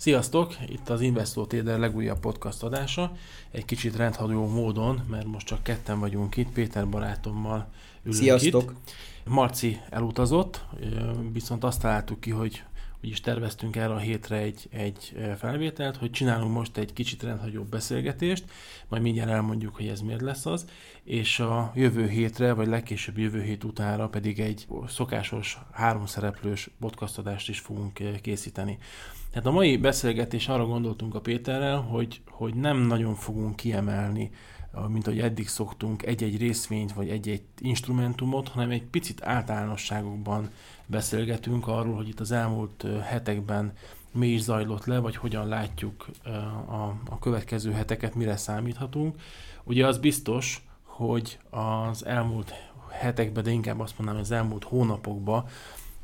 Sziasztok! Itt az Investor Trader legújabb podcast adása. Egy kicsit rendhagyó módon, mert most csak ketten vagyunk itt, Péter barátommal ülünk Sziasztok! itt. Marci elutazott, viszont azt találtuk ki, hogy úgyis terveztünk erre a hétre egy, egy felvételt, hogy csinálunk most egy kicsit rendhagyóbb beszélgetést, majd mindjárt elmondjuk, hogy ez miért lesz az, és a jövő hétre, vagy legkésőbb jövő hét utára pedig egy szokásos háromszereplős podcastadást is fogunk készíteni. Tehát a mai beszélgetés arra gondoltunk a Péterrel, hogy, hogy nem nagyon fogunk kiemelni mint ahogy eddig szoktunk, egy-egy részvényt vagy egy-egy instrumentumot, hanem egy picit általánosságokban beszélgetünk arról, hogy itt az elmúlt hetekben mi is zajlott le, vagy hogyan látjuk a, a következő heteket, mire számíthatunk. Ugye az biztos, hogy az elmúlt hetekben, de inkább azt mondanám, az elmúlt hónapokban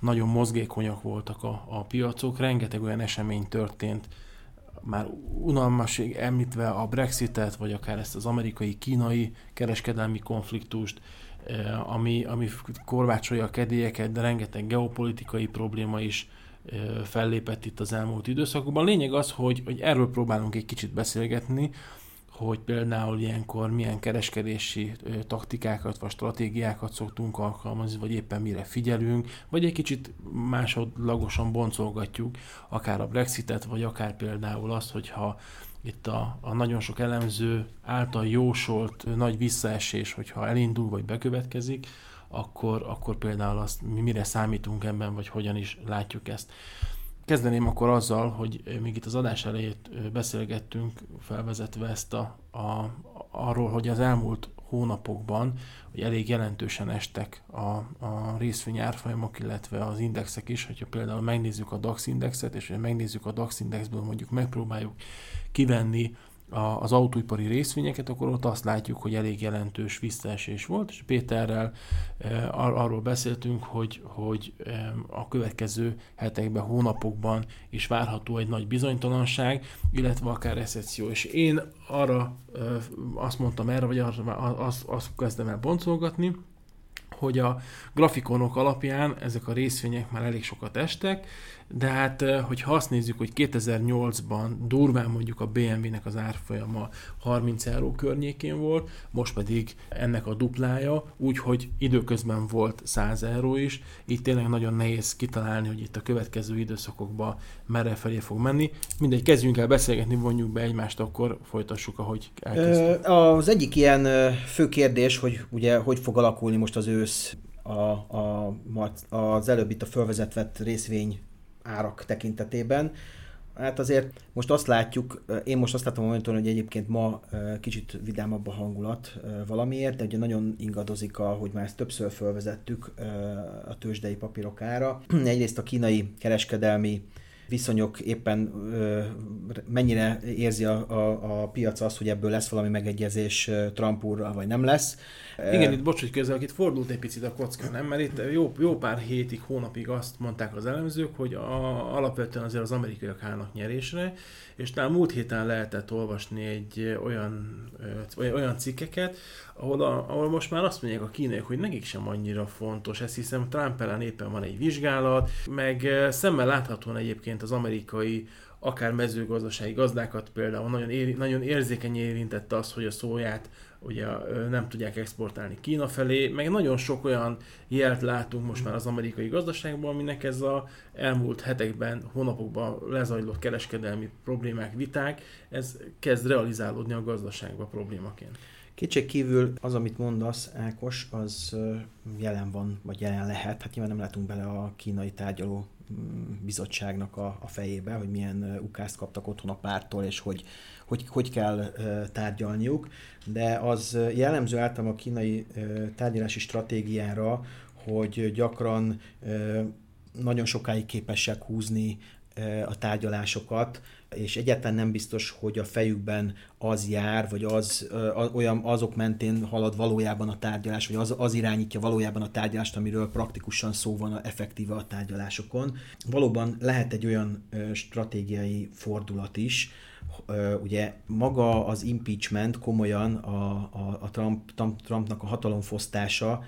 nagyon mozgékonyak voltak a, a piacok, rengeteg olyan esemény történt, már unalmasig említve a Brexitet, vagy akár ezt az amerikai-kínai kereskedelmi konfliktust, ami, ami korvácsolja a kedélyeket, de rengeteg geopolitikai probléma is eh, fellépett itt az elmúlt időszakokban. A lényeg az, hogy, hogy erről próbálunk egy kicsit beszélgetni, hogy például ilyenkor milyen kereskedési taktikákat vagy stratégiákat szoktunk alkalmazni, vagy éppen mire figyelünk, vagy egy kicsit másodlagosan boncolgatjuk, akár a Brexitet, vagy akár például azt, hogyha itt a, a nagyon sok elemző által jósolt nagy visszaesés, hogyha elindul vagy bekövetkezik, akkor, akkor például azt mi mire számítunk ebben, vagy hogyan is látjuk ezt. Kezdeném akkor azzal, hogy még itt az adás elejét beszélgettünk, felvezetve ezt a, a, arról, hogy az elmúlt hónapokban hogy elég jelentősen estek a, a részvény árfolyamok, illetve az indexek is, hogyha például megnézzük a DAX indexet, és hogyha megnézzük a DAX indexből mondjuk megpróbáljuk kivenni az autóipari részvényeket, akkor ott azt látjuk, hogy elég jelentős visszaesés volt, és Péterrel e, ar- arról beszéltünk, hogy, hogy e, a következő hetekben, hónapokban is várható egy nagy bizonytalanság, illetve akár recesszió. És én arra e, azt mondtam erre, vagy arra, azt, azt kezdem el boncolgatni, hogy a grafikonok alapján ezek a részvények már elég sokat estek, de hát, hogyha azt nézzük, hogy 2008-ban durván mondjuk a BMW-nek az árfolyama 30 euró környékén volt, most pedig ennek a duplája, úgyhogy időközben volt 100 euró is, így tényleg nagyon nehéz kitalálni, hogy itt a következő időszakokban merre felé fog menni. Mindegy, kezdjünk el beszélgetni, vonjuk be egymást, akkor folytassuk, ahogy elkezdtük. Az egyik ilyen fő kérdés, hogy ugye hogy fog alakulni most az ősz a, a, az előbb itt a fölvezetett részvény árak tekintetében. Hát azért most azt látjuk, én most azt látom a monitoron, hogy egyébként ma kicsit vidámabb a hangulat valamiért, de ugye nagyon ingadozik, ahogy már ezt többször felvezettük a tőzsdei papírok ára. Egyrészt a kínai kereskedelmi viszonyok éppen mennyire érzi a, a, a piac azt, hogy ebből lesz valami megegyezés Trump úrral, vagy nem lesz. Igen, itt bocs, hogy közben itt fordult egy picit a kocka, nem? Mert itt jó, jó pár hétig, hónapig azt mondták az elemzők, hogy a, alapvetően azért az amerikaiak állnak nyerésre, és talán múlt héten lehetett olvasni egy olyan, olyan, olyan cikkeket, ahol, a, ahol most már azt mondják a kínaiak, hogy nekik sem annyira fontos, ezt hiszem Trump ellen éppen van egy vizsgálat, meg szemmel láthatóan egyébként az amerikai akár mezőgazdasági gazdákat például nagyon, éri, nagyon érzékeny érintette az, hogy a szóját ugye nem tudják exportálni Kína felé, meg nagyon sok olyan jelt látunk most már az amerikai gazdaságban, aminek ez a elmúlt hetekben, hónapokban lezajlott kereskedelmi problémák, viták, ez kezd realizálódni a gazdaságba problémaként. Kétség kívül az, amit mondasz, Ákos, az jelen van, vagy jelen lehet. Hát nyilván nem látunk bele a kínai tárgyaló mm, bizottságnak a, a fejébe, hogy milyen ukázt kaptak otthon a pártól, és hogy, hogy, hogy kell tárgyalniuk. De az jellemző általában a kínai tárgyalási stratégiára, hogy gyakran nagyon sokáig képesek húzni a tárgyalásokat, és egyáltalán nem biztos, hogy a fejükben az jár, vagy az, olyan, azok mentén halad valójában a tárgyalás, vagy az, az irányítja valójában a tárgyalást, amiről praktikusan szó van effektíve a tárgyalásokon. Valóban lehet egy olyan stratégiai fordulat is, ugye maga az impeachment komolyan a, a, a Trump, Trump, Trumpnak a hatalomfosztása,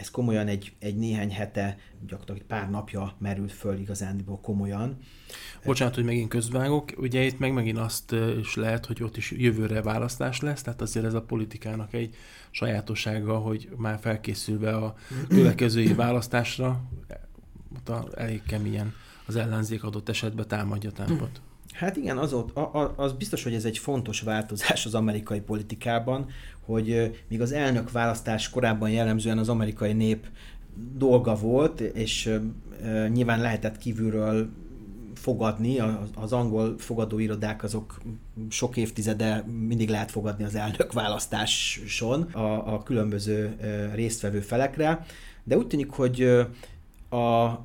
ez komolyan egy, egy néhány hete, gyakorlatilag pár napja merült föl igazándiból komolyan. Bocsánat, hogy megint közvágok, ugye itt meg megint azt is lehet, hogy ott is jövőre választás lesz, tehát azért ez a politikának egy sajátossága, hogy már felkészülve a következői választásra, elég keményen az ellenzék adott esetben támadja támpot. Hát igen, az, ott, az biztos, hogy ez egy fontos változás az amerikai politikában, hogy míg az elnök választás korábban jellemzően az amerikai nép dolga volt, és nyilván lehetett kívülről fogadni, az angol fogadóirodák azok sok évtizede mindig lehet fogadni az elnök választáson a, a különböző résztvevő felekre, de úgy tűnik, hogy a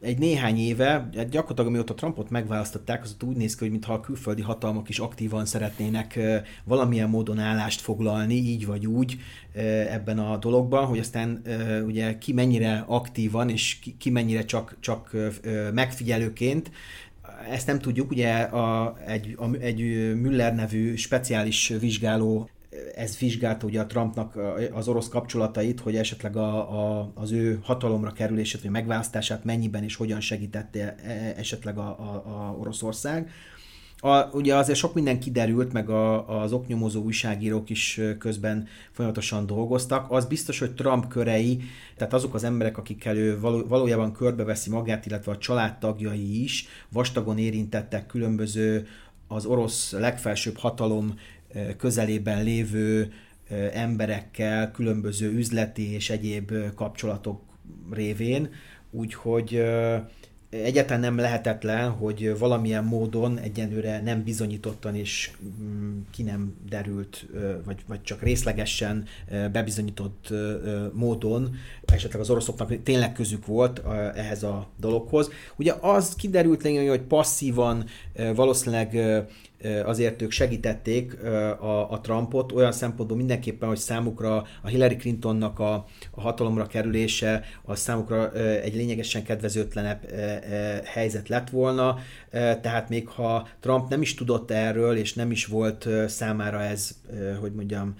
egy néhány éve, gyakorlatilag amióta Trumpot megválasztották, az úgy néz ki, hogy mintha a külföldi hatalmak is aktívan szeretnének valamilyen módon állást foglalni, így vagy úgy ebben a dologban, hogy aztán ugye ki mennyire aktívan, és ki mennyire csak, csak megfigyelőként, ezt nem tudjuk, ugye a, egy, a, egy Müller nevű speciális vizsgáló ez vizsgálta ugye a Trumpnak az orosz kapcsolatait, hogy esetleg a, a, az ő hatalomra kerülését, vagy megválasztását mennyiben és hogyan segítette e, esetleg a, a, a Oroszország. A, ugye azért sok minden kiderült, meg a, az oknyomozó újságírók is közben folyamatosan dolgoztak. Az biztos, hogy Trump körei, tehát azok az emberek, akikkel ő való, valójában körbeveszi magát, illetve a családtagjai is, vastagon érintettek különböző az orosz legfelsőbb hatalom közelében lévő emberekkel, különböző üzleti és egyéb kapcsolatok révén, úgyhogy egyáltalán nem lehetetlen, hogy valamilyen módon egyenlőre nem bizonyítottan és mm, ki nem derült, vagy, vagy csak részlegesen bebizonyított módon, esetleg az oroszoknak tényleg közük volt ehhez a dologhoz. Ugye az kiderült lényeg, hogy passzívan valószínűleg azért ők segítették a, a Trumpot olyan szempontból mindenképpen, hogy számukra a Hillary Clintonnak a, a hatalomra kerülése az számukra egy lényegesen kedvezőtlenebb helyzet lett volna, tehát még ha Trump nem is tudott erről, és nem is volt számára ez, hogy mondjam,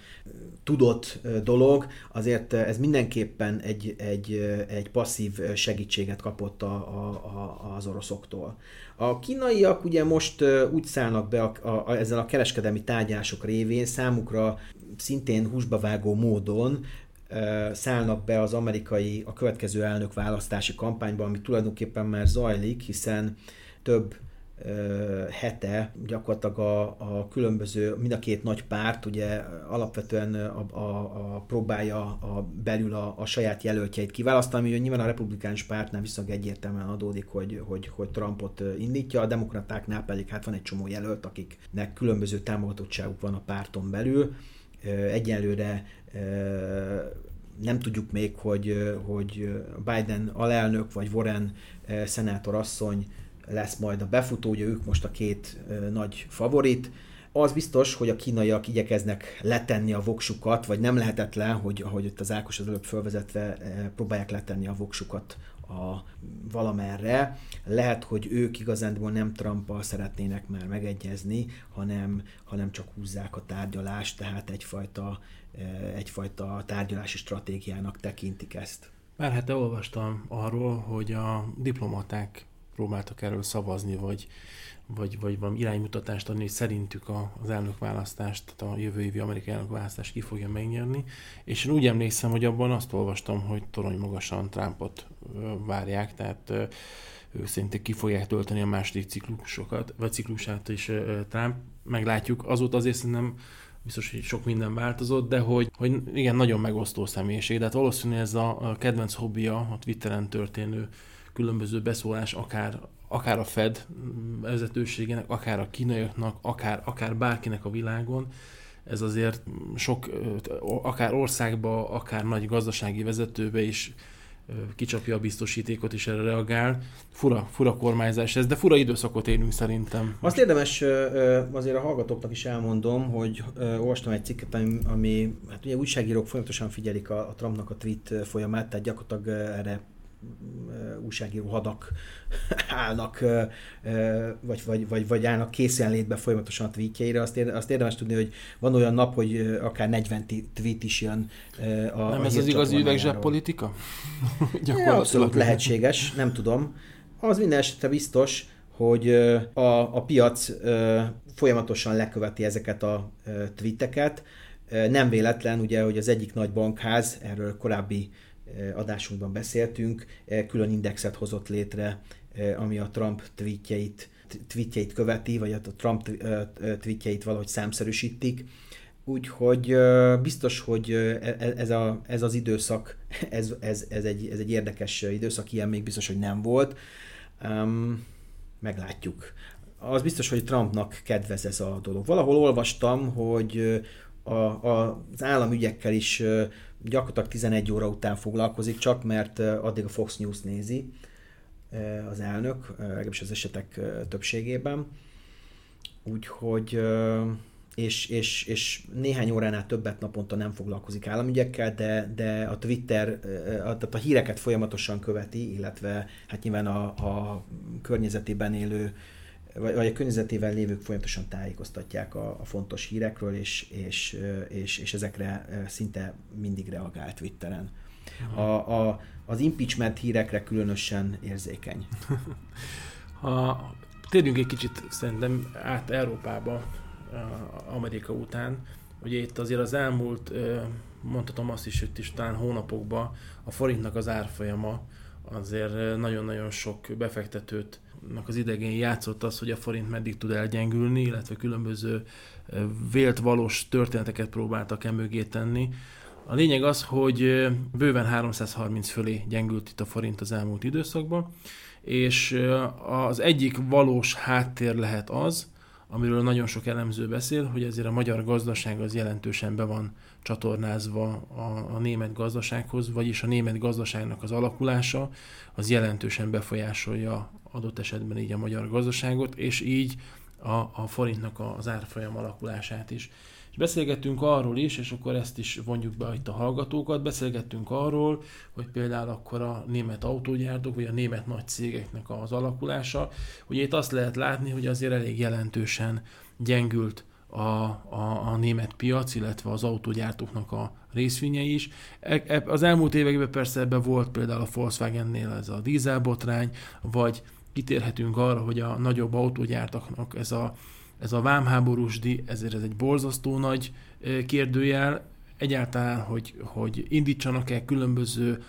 tudott dolog, azért ez mindenképpen egy, egy, egy passzív segítséget kapott a, a, a, az oroszoktól. A kínaiak ugye most úgy szállnak be a, a, a, ezzel a kereskedelmi tárgyások révén számukra szintén húsba vágó módon szállnak be az amerikai, a következő elnök választási kampányba, ami tulajdonképpen már zajlik, hiszen több hete gyakorlatilag a, a különböző, mind a két nagy párt ugye alapvetően a, a, a próbálja a, belül a, a saját jelöltjeit kiválasztani, hogy nyilván a republikánus pártnál viszonylag egyértelműen adódik, hogy, hogy, hogy Trumpot indítja, a demokratáknál pedig hát van egy csomó jelölt, akiknek különböző támogatottságuk van a párton belül. Egyelőre nem tudjuk még, hogy, hogy Biden alelnök vagy Warren szenátor asszony lesz majd a befutó, ugye ők most a két nagy favorit. Az biztos, hogy a kínaiak igyekeznek letenni a voksukat, vagy nem lehetetlen, hogy ahogy itt az Ákos az előbb fölvezetve próbálják letenni a voksukat a valamerre. Lehet, hogy ők igazándiból nem Trumpal szeretnének már megegyezni, hanem, hanem csak húzzák a tárgyalást, tehát egyfajta, egyfajta tárgyalási stratégiának tekintik ezt. Már hát olvastam arról, hogy a diplomaták próbáltak erről szavazni, vagy, vagy, vagy valami iránymutatást adni, hogy szerintük a, az elnökválasztást, tehát a jövő évi amerikai elnökválasztást ki fogja megnyerni. És én úgy emlékszem, hogy abban azt olvastam, hogy torony magasan Trumpot várják, tehát ők szinte ki fogják tölteni a második ciklusokat, vagy ciklusát is Trump. Meglátjuk. Azóta azért szerintem biztos, hogy sok minden változott, de hogy, hogy igen, nagyon megosztó személyiség. De hát valószínűleg ez a kedvenc hobbija, a Twitteren történő különböző beszólás, akár, akár a Fed vezetőségének, akár a kínaiaknak, akár, akár bárkinek a világon, ez azért sok, akár országba, akár nagy gazdasági vezetőbe is kicsapja a biztosítékot, és erre reagál. Fura, fura kormányzás ez, de fura időszakot élünk szerintem. Azt érdemes azért a hallgatóknak is elmondom, hogy olvastam egy cikket, ami, ami hát ugye újságírók folyamatosan figyelik a, a Trumpnak a tweet folyamát, tehát gyakorlatilag erre újságíró hadak állnak, vagy, vagy, vagy, vagy állnak készenlétbe folyamatosan a tweetjeire. Azt, érde, azt érdemes tudni, hogy van olyan nap, hogy akár 40 tweet is jön a Nem a ez az igazi üvegzseb politika? ja, abszolút lehetséges, nem tudom. Az minden esetre biztos, hogy a, a piac folyamatosan leköveti ezeket a tweeteket. Nem véletlen, ugye, hogy az egyik nagy bankház, erről korábbi adásunkban beszéltünk, külön indexet hozott létre, ami a Trump tweetjeit, tweetjeit követi, vagy a Trump tweetjeit valahogy számszerűsítik. Úgyhogy biztos, hogy e, e, ez, a, ez az időszak, ez, ez, ez, egy, ez egy érdekes időszak, ilyen még biztos, hogy nem volt. Um, meglátjuk. Az biztos, hogy Trumpnak kedvez ez a dolog. Valahol olvastam, hogy a, a, az államügyekkel is gyakorlatilag 11 óra után foglalkozik, csak mert addig a Fox News nézi az elnök, legalábbis az esetek többségében. Úgyhogy és, és, és néhány óránál többet naponta nem foglalkozik államügyekkel, de, de a Twitter, tehát a híreket folyamatosan követi, illetve hát nyilván a, a környezetében élő vagy, vagy a környezetével lévők folyamatosan tájékoztatják a, a fontos hírekről, és, és, és, és ezekre szinte mindig reagál Twitteren. A, a, az impeachment hírekre különösen érzékeny. Ha térjünk egy kicsit szerintem át Európába, Amerika után. Ugye itt azért az elmúlt, mondhatom azt is, hogy is talán hónapokban a forintnak az árfolyama azért nagyon-nagyon sok befektetőt az idegén játszott az, hogy a forint meddig tud elgyengülni, illetve különböző vélt valós történeteket próbáltak emögé tenni. A lényeg az, hogy bőven 330 fölé gyengült itt a forint az elmúlt időszakban, és az egyik valós háttér lehet az, amiről nagyon sok elemző beszél, hogy ezért a magyar gazdaság az jelentősen be van csatornázva a, a német gazdasághoz, vagyis a német gazdaságnak az alakulása az jelentősen befolyásolja adott esetben így a magyar gazdaságot, és így a, a forintnak az árfolyam alakulását is. És beszélgettünk arról is, és akkor ezt is vonjuk be itt a hallgatókat, beszélgettünk arról, hogy például akkor a német autógyártók, vagy a német nagy cégeknek az alakulása, hogy itt azt lehet látni, hogy azért elég jelentősen gyengült a, a, a német piac, illetve az autógyártóknak a részvényei is. E, e, az elmúlt években persze ebben volt például a Volkswagennél ez a dízelbotrány, vagy kitérhetünk arra, hogy a nagyobb autógyártaknak ez a ez a vámháborús díj, ezért ez egy borzasztó nagy kérdőjel, egyáltalán, hogy, hogy indítsanak-e különböző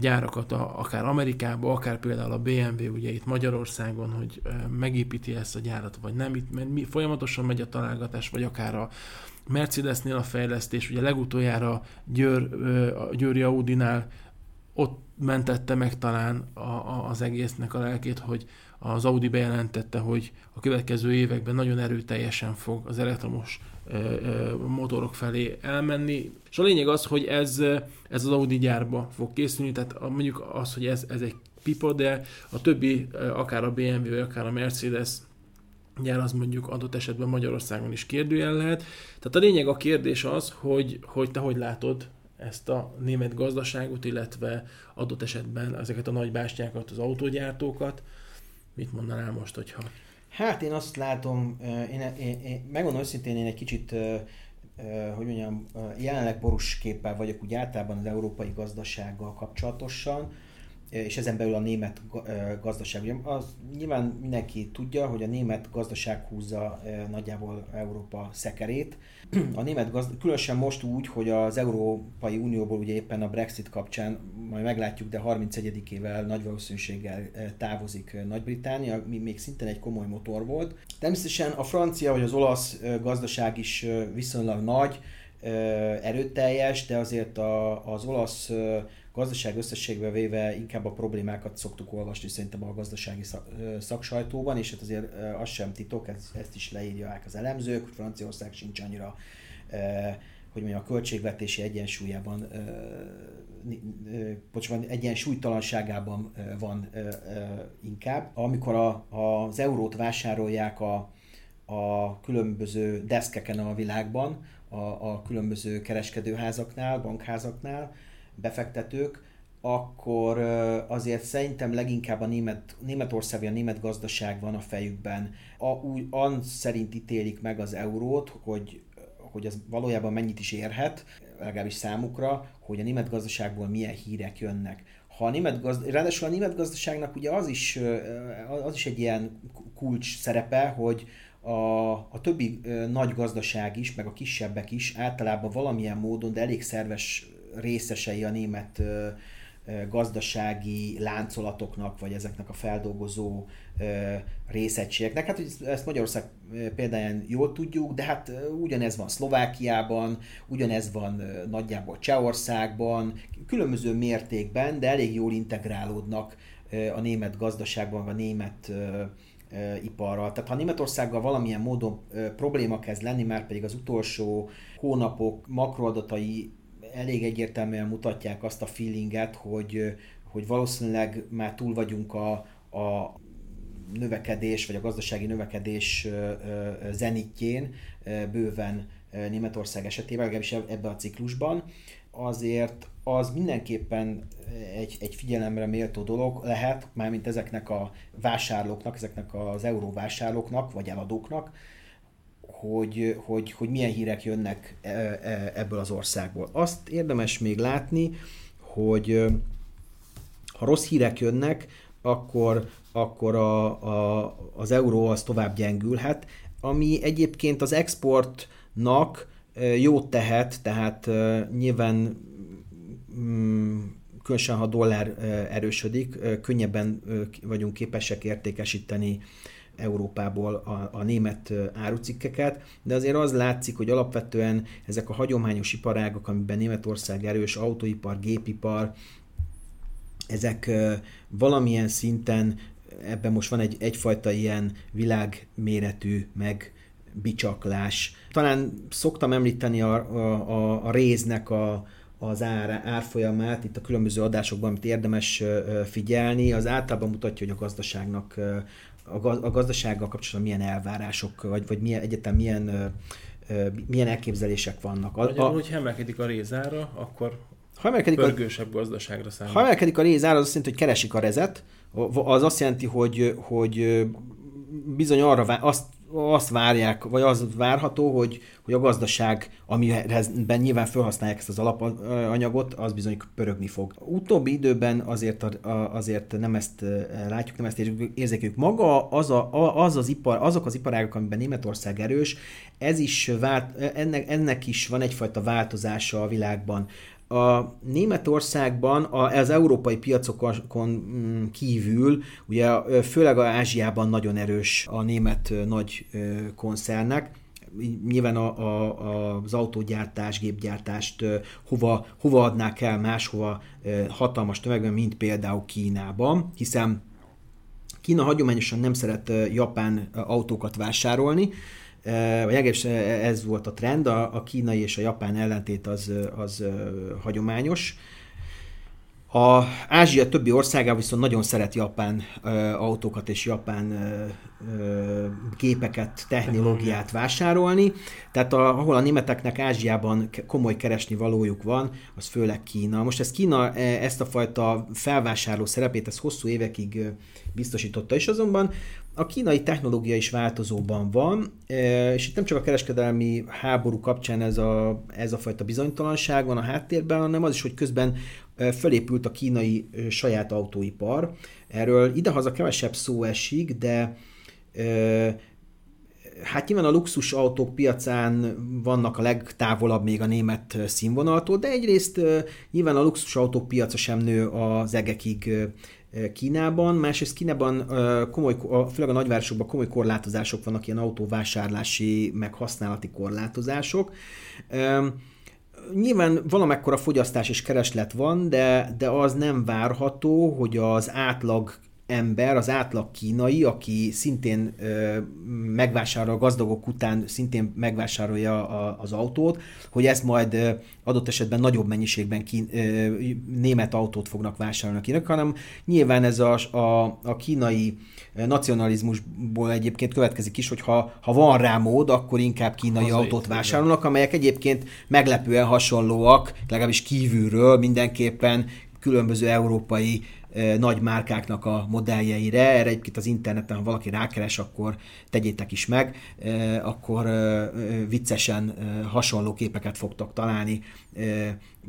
gyárakat a, akár Amerikába, akár például a BMW ugye itt Magyarországon, hogy megépíti ezt a gyárat, vagy nem, itt mert mi, folyamatosan megy a találgatás, vagy akár a Mercedesnél a fejlesztés, ugye legutoljára Győr, a Győri Audinál ott mentette meg talán a, a, az egésznek a lelkét, hogy az Audi bejelentette, hogy a következő években nagyon erőteljesen fog az elektromos motorok felé elmenni. És a lényeg az, hogy ez, ez az Audi gyárba fog készülni, tehát mondjuk az, hogy ez, ez egy pipa, de a többi, akár a BMW, vagy akár a Mercedes gyár az mondjuk adott esetben Magyarországon is kérdőjel lehet. Tehát a lényeg a kérdés az, hogy, hogy te hogy látod ezt a német gazdaságot, illetve adott esetben ezeket a nagy bástyákat, az autógyártókat, Mit mondanál most, hogyha... Hát én azt látom, én, én, én megmondom őszintén, én egy kicsit hogy mondjam, jelenleg borús képpel vagyok úgy általában az európai gazdasággal kapcsolatosan, és ezen belül a német gazdaság. Ugye az, nyilván mindenki tudja, hogy a német gazdaság húzza nagyjából Európa szekerét. A német gazdaság, különösen most úgy, hogy az Európai Unióból ugye éppen a Brexit kapcsán, majd meglátjuk, de 31-ével nagy valószínűséggel távozik Nagy-Británia, mi még szintén egy komoly motor volt. Természetesen a francia vagy az olasz gazdaság is viszonylag nagy, erőteljes, de azért a, az olasz gazdaság összességbe véve inkább a problémákat szoktuk olvasni szerintem a gazdasági szaksajtóban, és hát azért az sem titok, ezt, ezt is leírják az elemzők, hogy Franciaország sincs annyira hogy mondjam, a költségvetési egyensúlyában, bocsánat, egyensúlytalanságában van inkább. Amikor a, az eurót vásárolják a, a különböző deszkeken a világban, a, a különböző kereskedőházaknál, bankházaknál, befektetők, akkor azért szerintem leginkább a német, Németország a német gazdaság van a fejükben. A, úgy, an szerint ítélik meg az eurót, hogy, hogy az valójában mennyit is érhet, legalábbis számukra, hogy a német gazdaságból milyen hírek jönnek. Ha a német gazd... Ráadásul a német gazdaságnak ugye az is, az is egy ilyen kulcs szerepe, hogy a, a többi nagy gazdaság is, meg a kisebbek is általában valamilyen módon, de elég szerves részesei a német gazdasági láncolatoknak, vagy ezeknek a feldolgozó részegységeknek. Hát ezt Magyarország példáján jól tudjuk, de hát ugyanez van Szlovákiában, ugyanez van nagyjából Csehországban, különböző mértékben, de elég jól integrálódnak a német gazdaságban, a német iparral. Tehát ha Németországgal valamilyen módon probléma kezd lenni, már pedig az utolsó hónapok makroadatai elég egyértelműen mutatják azt a feelinget, hogy, hogy valószínűleg már túl vagyunk a, a növekedés, vagy a gazdasági növekedés zenitjén bőven Németország esetében, legalábbis ebben a ciklusban, azért az mindenképpen egy, egy figyelemre méltó dolog lehet, mármint ezeknek a vásárlóknak, ezeknek az euróvásárlóknak, vagy eladóknak, hogy, hogy, hogy milyen hírek jönnek e, e, ebből az országból. Azt érdemes még látni, hogy ha rossz hírek jönnek, akkor, akkor a, a, az euró az tovább gyengülhet, ami egyébként az exportnak jót tehet, tehát nyilván mm, különösen ha dollár erősödik, könnyebben vagyunk képesek értékesíteni Európából a, a német árucikkeket, de azért az látszik, hogy alapvetően ezek a hagyományos iparágok, amiben Németország erős, autóipar, gépipar, ezek valamilyen szinten, ebben most van egy, egyfajta ilyen világméretű meg bicsaklás. Talán szoktam említeni a, a, a réznek a, az ár, árfolyamát itt a különböző adásokban, amit érdemes figyelni, az általában mutatja, hogy a gazdaságnak a gazdasággal kapcsolatban milyen elvárások, vagy, vagy milyen, egyetem milyen, milyen elképzelések vannak. Magyarul, a, hogyha emelkedik a rézára, akkor ha emelkedik pörgősebb a, gazdaságra számít. Ha emelkedik a rézára, az azt jelenti, hogy keresik a rezet, az azt jelenti, hogy, hogy bizony arra azt azt várják, vagy az várható, hogy, hogy a gazdaság, amiben nyilván felhasználják ezt az alapanyagot, az bizony pörögni fog. Utóbbi időben azért, azért nem ezt látjuk, nem ezt érzékeljük. Maga az, a, az az ipar, azok az iparágok, amiben Németország erős, ez is vált, ennek, ennek is van egyfajta változása a világban a Németországban az európai piacokon mm, kívül, ugye főleg a Ázsiában nagyon erős a német nagy koncernek, nyilván a, a, az autógyártás, gépgyártást hova, hova adnák el máshova hatalmas tömegben, mint például Kínában, hiszen Kína hagyományosan nem szeret japán autókat vásárolni, vagy legalábbis ez volt a trend, a, a kínai és a japán ellentét az, az hagyományos. A Ázsia többi országában viszont nagyon szeret japán ö, autókat és japán ö, gépeket, technológiát vásárolni. Tehát a, ahol a németeknek Ázsiában komoly keresni valójuk van, az főleg Kína. Most ez Kína e, ezt a fajta felvásárló szerepét, ez hosszú évekig biztosította, és azonban a kínai technológia is változóban van, e, és itt nem csak a kereskedelmi háború kapcsán ez a, ez a fajta bizonytalanság van a háttérben, hanem az is, hogy közben e, fölépült a kínai e, saját autóipar. Erről idehaza kevesebb szó esik, de hát nyilván a luxus autók piacán vannak a legtávolabb még a német színvonaltól, de egyrészt nyilván a luxus autók piaca sem nő az egekig Kínában, másrészt Kínában komoly, főleg a nagyvárosokban komoly korlátozások vannak, ilyen autóvásárlási, meg használati korlátozások. Nyilván valamekkora fogyasztás és kereslet van, de, de az nem várható, hogy az átlag ember, az átlag kínai, aki szintén ö, megvásárol a gazdagok után, szintén megvásárolja a, az autót, hogy ezt majd ö, adott esetben nagyobb mennyiségben kín, ö, német autót fognak vásárolni a kínaiak, hanem nyilván ez a, a, a kínai nacionalizmusból egyébként következik is, hogy ha, ha van rá mód, akkor inkább kínai Hazai, autót vásárolnak, amelyek egyébként meglepően hasonlóak, legalábbis kívülről mindenképpen különböző európai nagy márkáknak a modelljeire. Erre egyébként az interneten, ha valaki rákeres, akkor tegyétek is meg, akkor viccesen hasonló képeket fogtok találni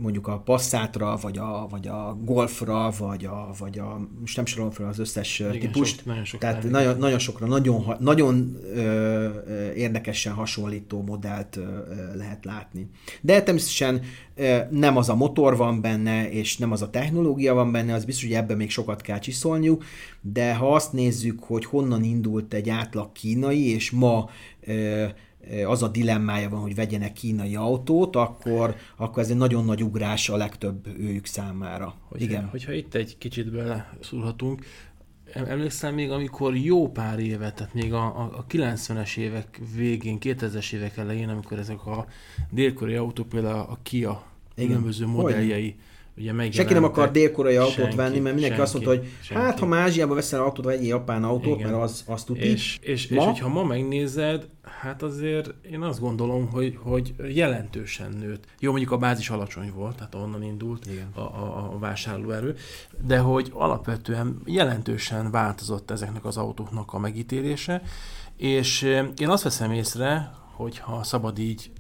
mondjuk a Passátra, vagy a, vagy a Golfra, vagy a, vagy a most nem sorolom fel az összes Igen, típust. Sok, nagyon sok Tehát nagyon, nagyon sokra, nagyon, nagyon ö, érdekesen hasonlító modellt ö, lehet látni. De természetesen ö, nem az a motor van benne, és nem az a technológia van benne, az biztos, hogy ebben még sokat kell csiszolniuk, de ha azt nézzük, hogy honnan indult egy átlag kínai, és ma ö, az a dilemmája van, hogy vegyenek kínai autót, akkor, akkor ez egy nagyon nagy ugrás a legtöbb őjük számára. Hogyha, Igen. Hogyha itt egy kicsit bele szúrhatunk, emlékszem még, amikor jó pár évet, tehát még a, a 90-es évek végén, 2000-es évek elején, amikor ezek a dél-koreai autók, például a Kia Igen. különböző modelljei, Hogy? Ugye Senki nem akar dél-koreai autót senki, venni, mert mindenki senki, azt mondta, hogy senki. hát ha már Ázsiába veszel autót, vagy egy japán autót, Igen. mert az, az tudni. És, és, ma? és hogyha ma megnézed, hát azért én azt gondolom, hogy, hogy jelentősen nőtt. Jó, mondjuk a bázis alacsony volt, tehát onnan indult Igen. A, a, a vásárlóerő, de hogy alapvetően jelentősen változott ezeknek az autóknak a megítélése, és én azt veszem észre, hogyha szabad így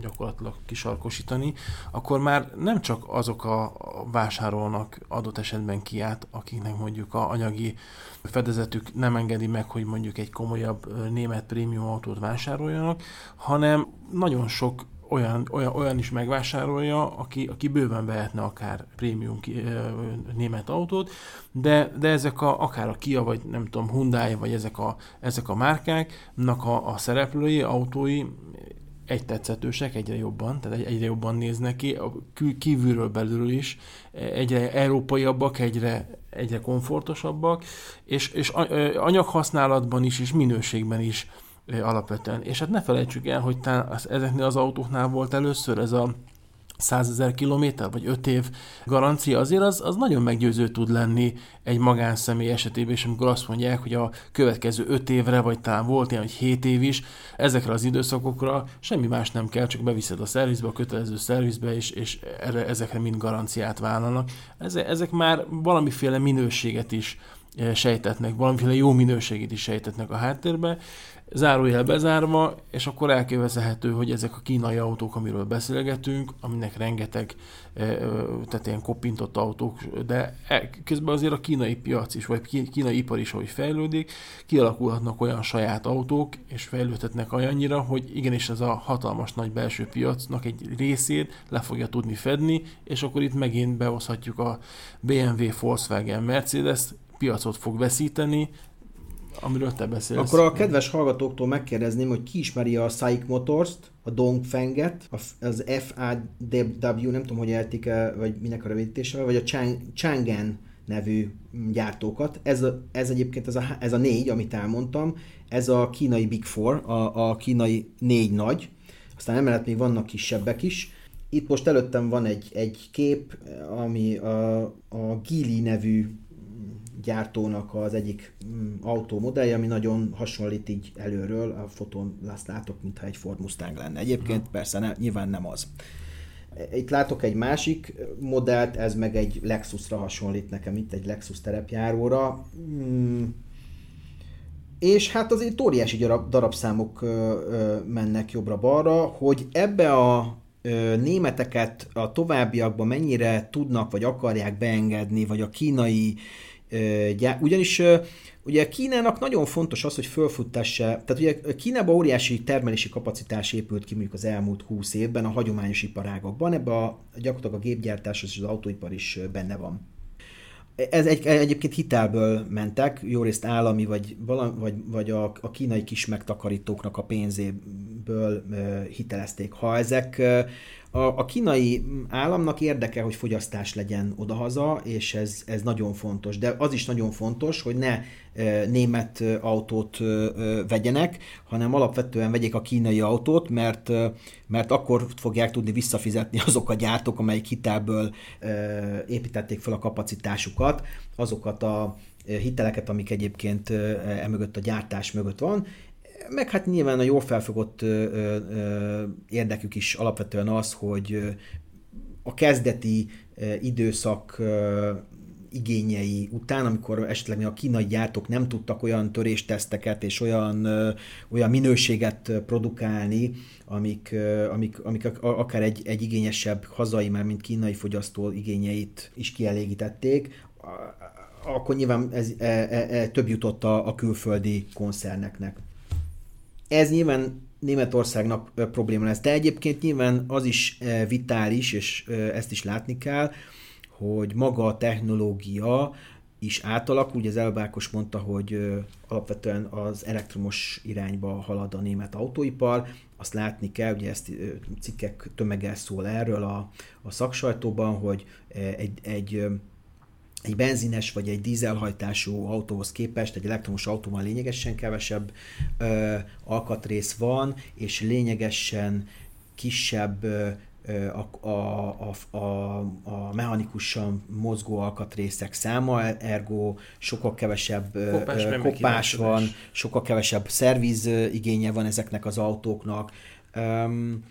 gyakorlatilag kisarkosítani, akkor már nem csak azok a vásárolnak adott esetben kiát, akiknek mondjuk a anyagi fedezetük nem engedi meg, hogy mondjuk egy komolyabb német prémium autót vásároljanak, hanem nagyon sok olyan, olyan, olyan is megvásárolja, aki, aki bőven vehetne akár prémium ki, német autót, de, de ezek a, akár a Kia, vagy nem tudom, Hyundai, vagy ezek a, ezek a márkáknak a, a szereplői, autói egy tetszetősek, egyre jobban, tehát egyre jobban néznek ki, kívülről belül is, egyre európaiabbak, egyre, egyre komfortosabbak, és, és anyaghasználatban is, és minőségben is alapvetően. És hát ne felejtsük el, hogy talán ezeknél az autóknál volt először ez a 100 ezer kilométer, vagy 5 év garancia, azért az, az nagyon meggyőző tud lenni egy magánszemély esetében, és amikor azt mondják, hogy a következő 5 évre, vagy talán volt ilyen, hogy 7 év is, ezekre az időszakokra semmi más nem kell, csak beviszed a szervizbe, a kötelező szervizbe, és, és erre, ezekre mind garanciát vállalnak. Ezek, ezek már valamiféle minőséget is eh, sejtetnek, valamiféle jó minőségét is sejtetnek a háttérbe, zárójel bezárva, és akkor elkövethető, hogy ezek a kínai autók, amiről beszélgetünk, aminek rengeteg, tehát ilyen kopintott autók, de e, közben azért a kínai piac is, vagy kínai ipar is, ahogy fejlődik, kialakulhatnak olyan saját autók, és fejlődhetnek olyannyira, hogy igenis ez a hatalmas nagy belső piacnak egy részét le fogja tudni fedni, és akkor itt megint behozhatjuk a BMW, Volkswagen, Mercedes, piacot fog veszíteni, amiről te beszélsz. Akkor a kedves hallgatóktól megkérdezném, hogy ki ismeri a Saik Motors-t, a Dongfenget, az FAW, nem tudom, hogy eltik vagy minek a rövidítése, vagy a Chang, Changen nevű gyártókat. Ez, a, ez egyébként ez a, ez a négy, amit elmondtam, ez a kínai Big Four, a, a kínai négy nagy, aztán emellett még vannak kisebbek is. Itt most előttem van egy, egy kép, ami a, a Gili nevű gyártónak az egyik mm, autómodellje, ami nagyon hasonlít így előről, a fotón azt látok, mintha egy Ford Mustang lenne. Egyébként uh-huh. persze ne, nyilván nem az. Itt látok egy másik modellt, ez meg egy Lexusra hasonlít nekem, itt egy Lexus terepjáróra. Mm. És hát azért óriási darab, darabszámok mennek jobbra-balra, hogy ebbe a németeket a továbbiakban mennyire tudnak vagy akarják beengedni, vagy a kínai ugyanis ugye Kínának nagyon fontos az, hogy fölfuttassa, tehát ugye Kínában óriási termelési kapacitás épült ki mondjuk az elmúlt 20 évben a hagyományos iparágokban, ebben a, gyakorlatilag a gépgyártás és az autóipar is benne van. Ez egy, egyébként hitelből mentek, jó részt állami, vagy, valami, vagy, vagy a, a kínai kis megtakarítóknak a pénzéből hitelezték. Ha ezek a, a kínai államnak érdeke, hogy fogyasztás legyen odahaza, és ez, ez nagyon fontos. De az is nagyon fontos, hogy ne e, német autót e, vegyenek, hanem alapvetően vegyék a kínai autót, mert, e, mert akkor fogják tudni visszafizetni azok a gyártók, amelyik hitelből e, építették fel a kapacitásukat, azokat a hiteleket, amik egyébként emögött a gyártás mögött van, meg hát nyilván a jól felfogott érdekük is alapvetően az, hogy a kezdeti időszak igényei után, amikor esetleg a kínai gyártók nem tudtak olyan törésteszteket és olyan, olyan minőséget produkálni, amik, amik, amik akár egy, egy igényesebb hazai, már mint kínai fogyasztó igényeit is kielégítették, akkor nyilván ez, e, e, e, több jutott a, a külföldi koncerneknek. Ez nyilván Németországnak probléma lesz, de egyébként nyilván az is vitális, és ezt is látni kell, hogy maga a technológia is átalakul. Ugye az Elbákos mondta, hogy alapvetően az elektromos irányba halad a német autóipar. Azt látni kell, ugye ezt cikkek tömegel szól erről a, a szaksajtóban, hogy egy, egy egy benzines vagy egy dízelhajtású autóhoz képest egy elektromos autóban lényegesen kevesebb ö, alkatrész van, és lényegesen kisebb ö, a, a, a, a, mechanikusan mozgó alkatrészek száma, ergo sokkal kevesebb kopás, kopás van, sokkal kevesebb szerviz igénye van ezeknek az autóknak. Um,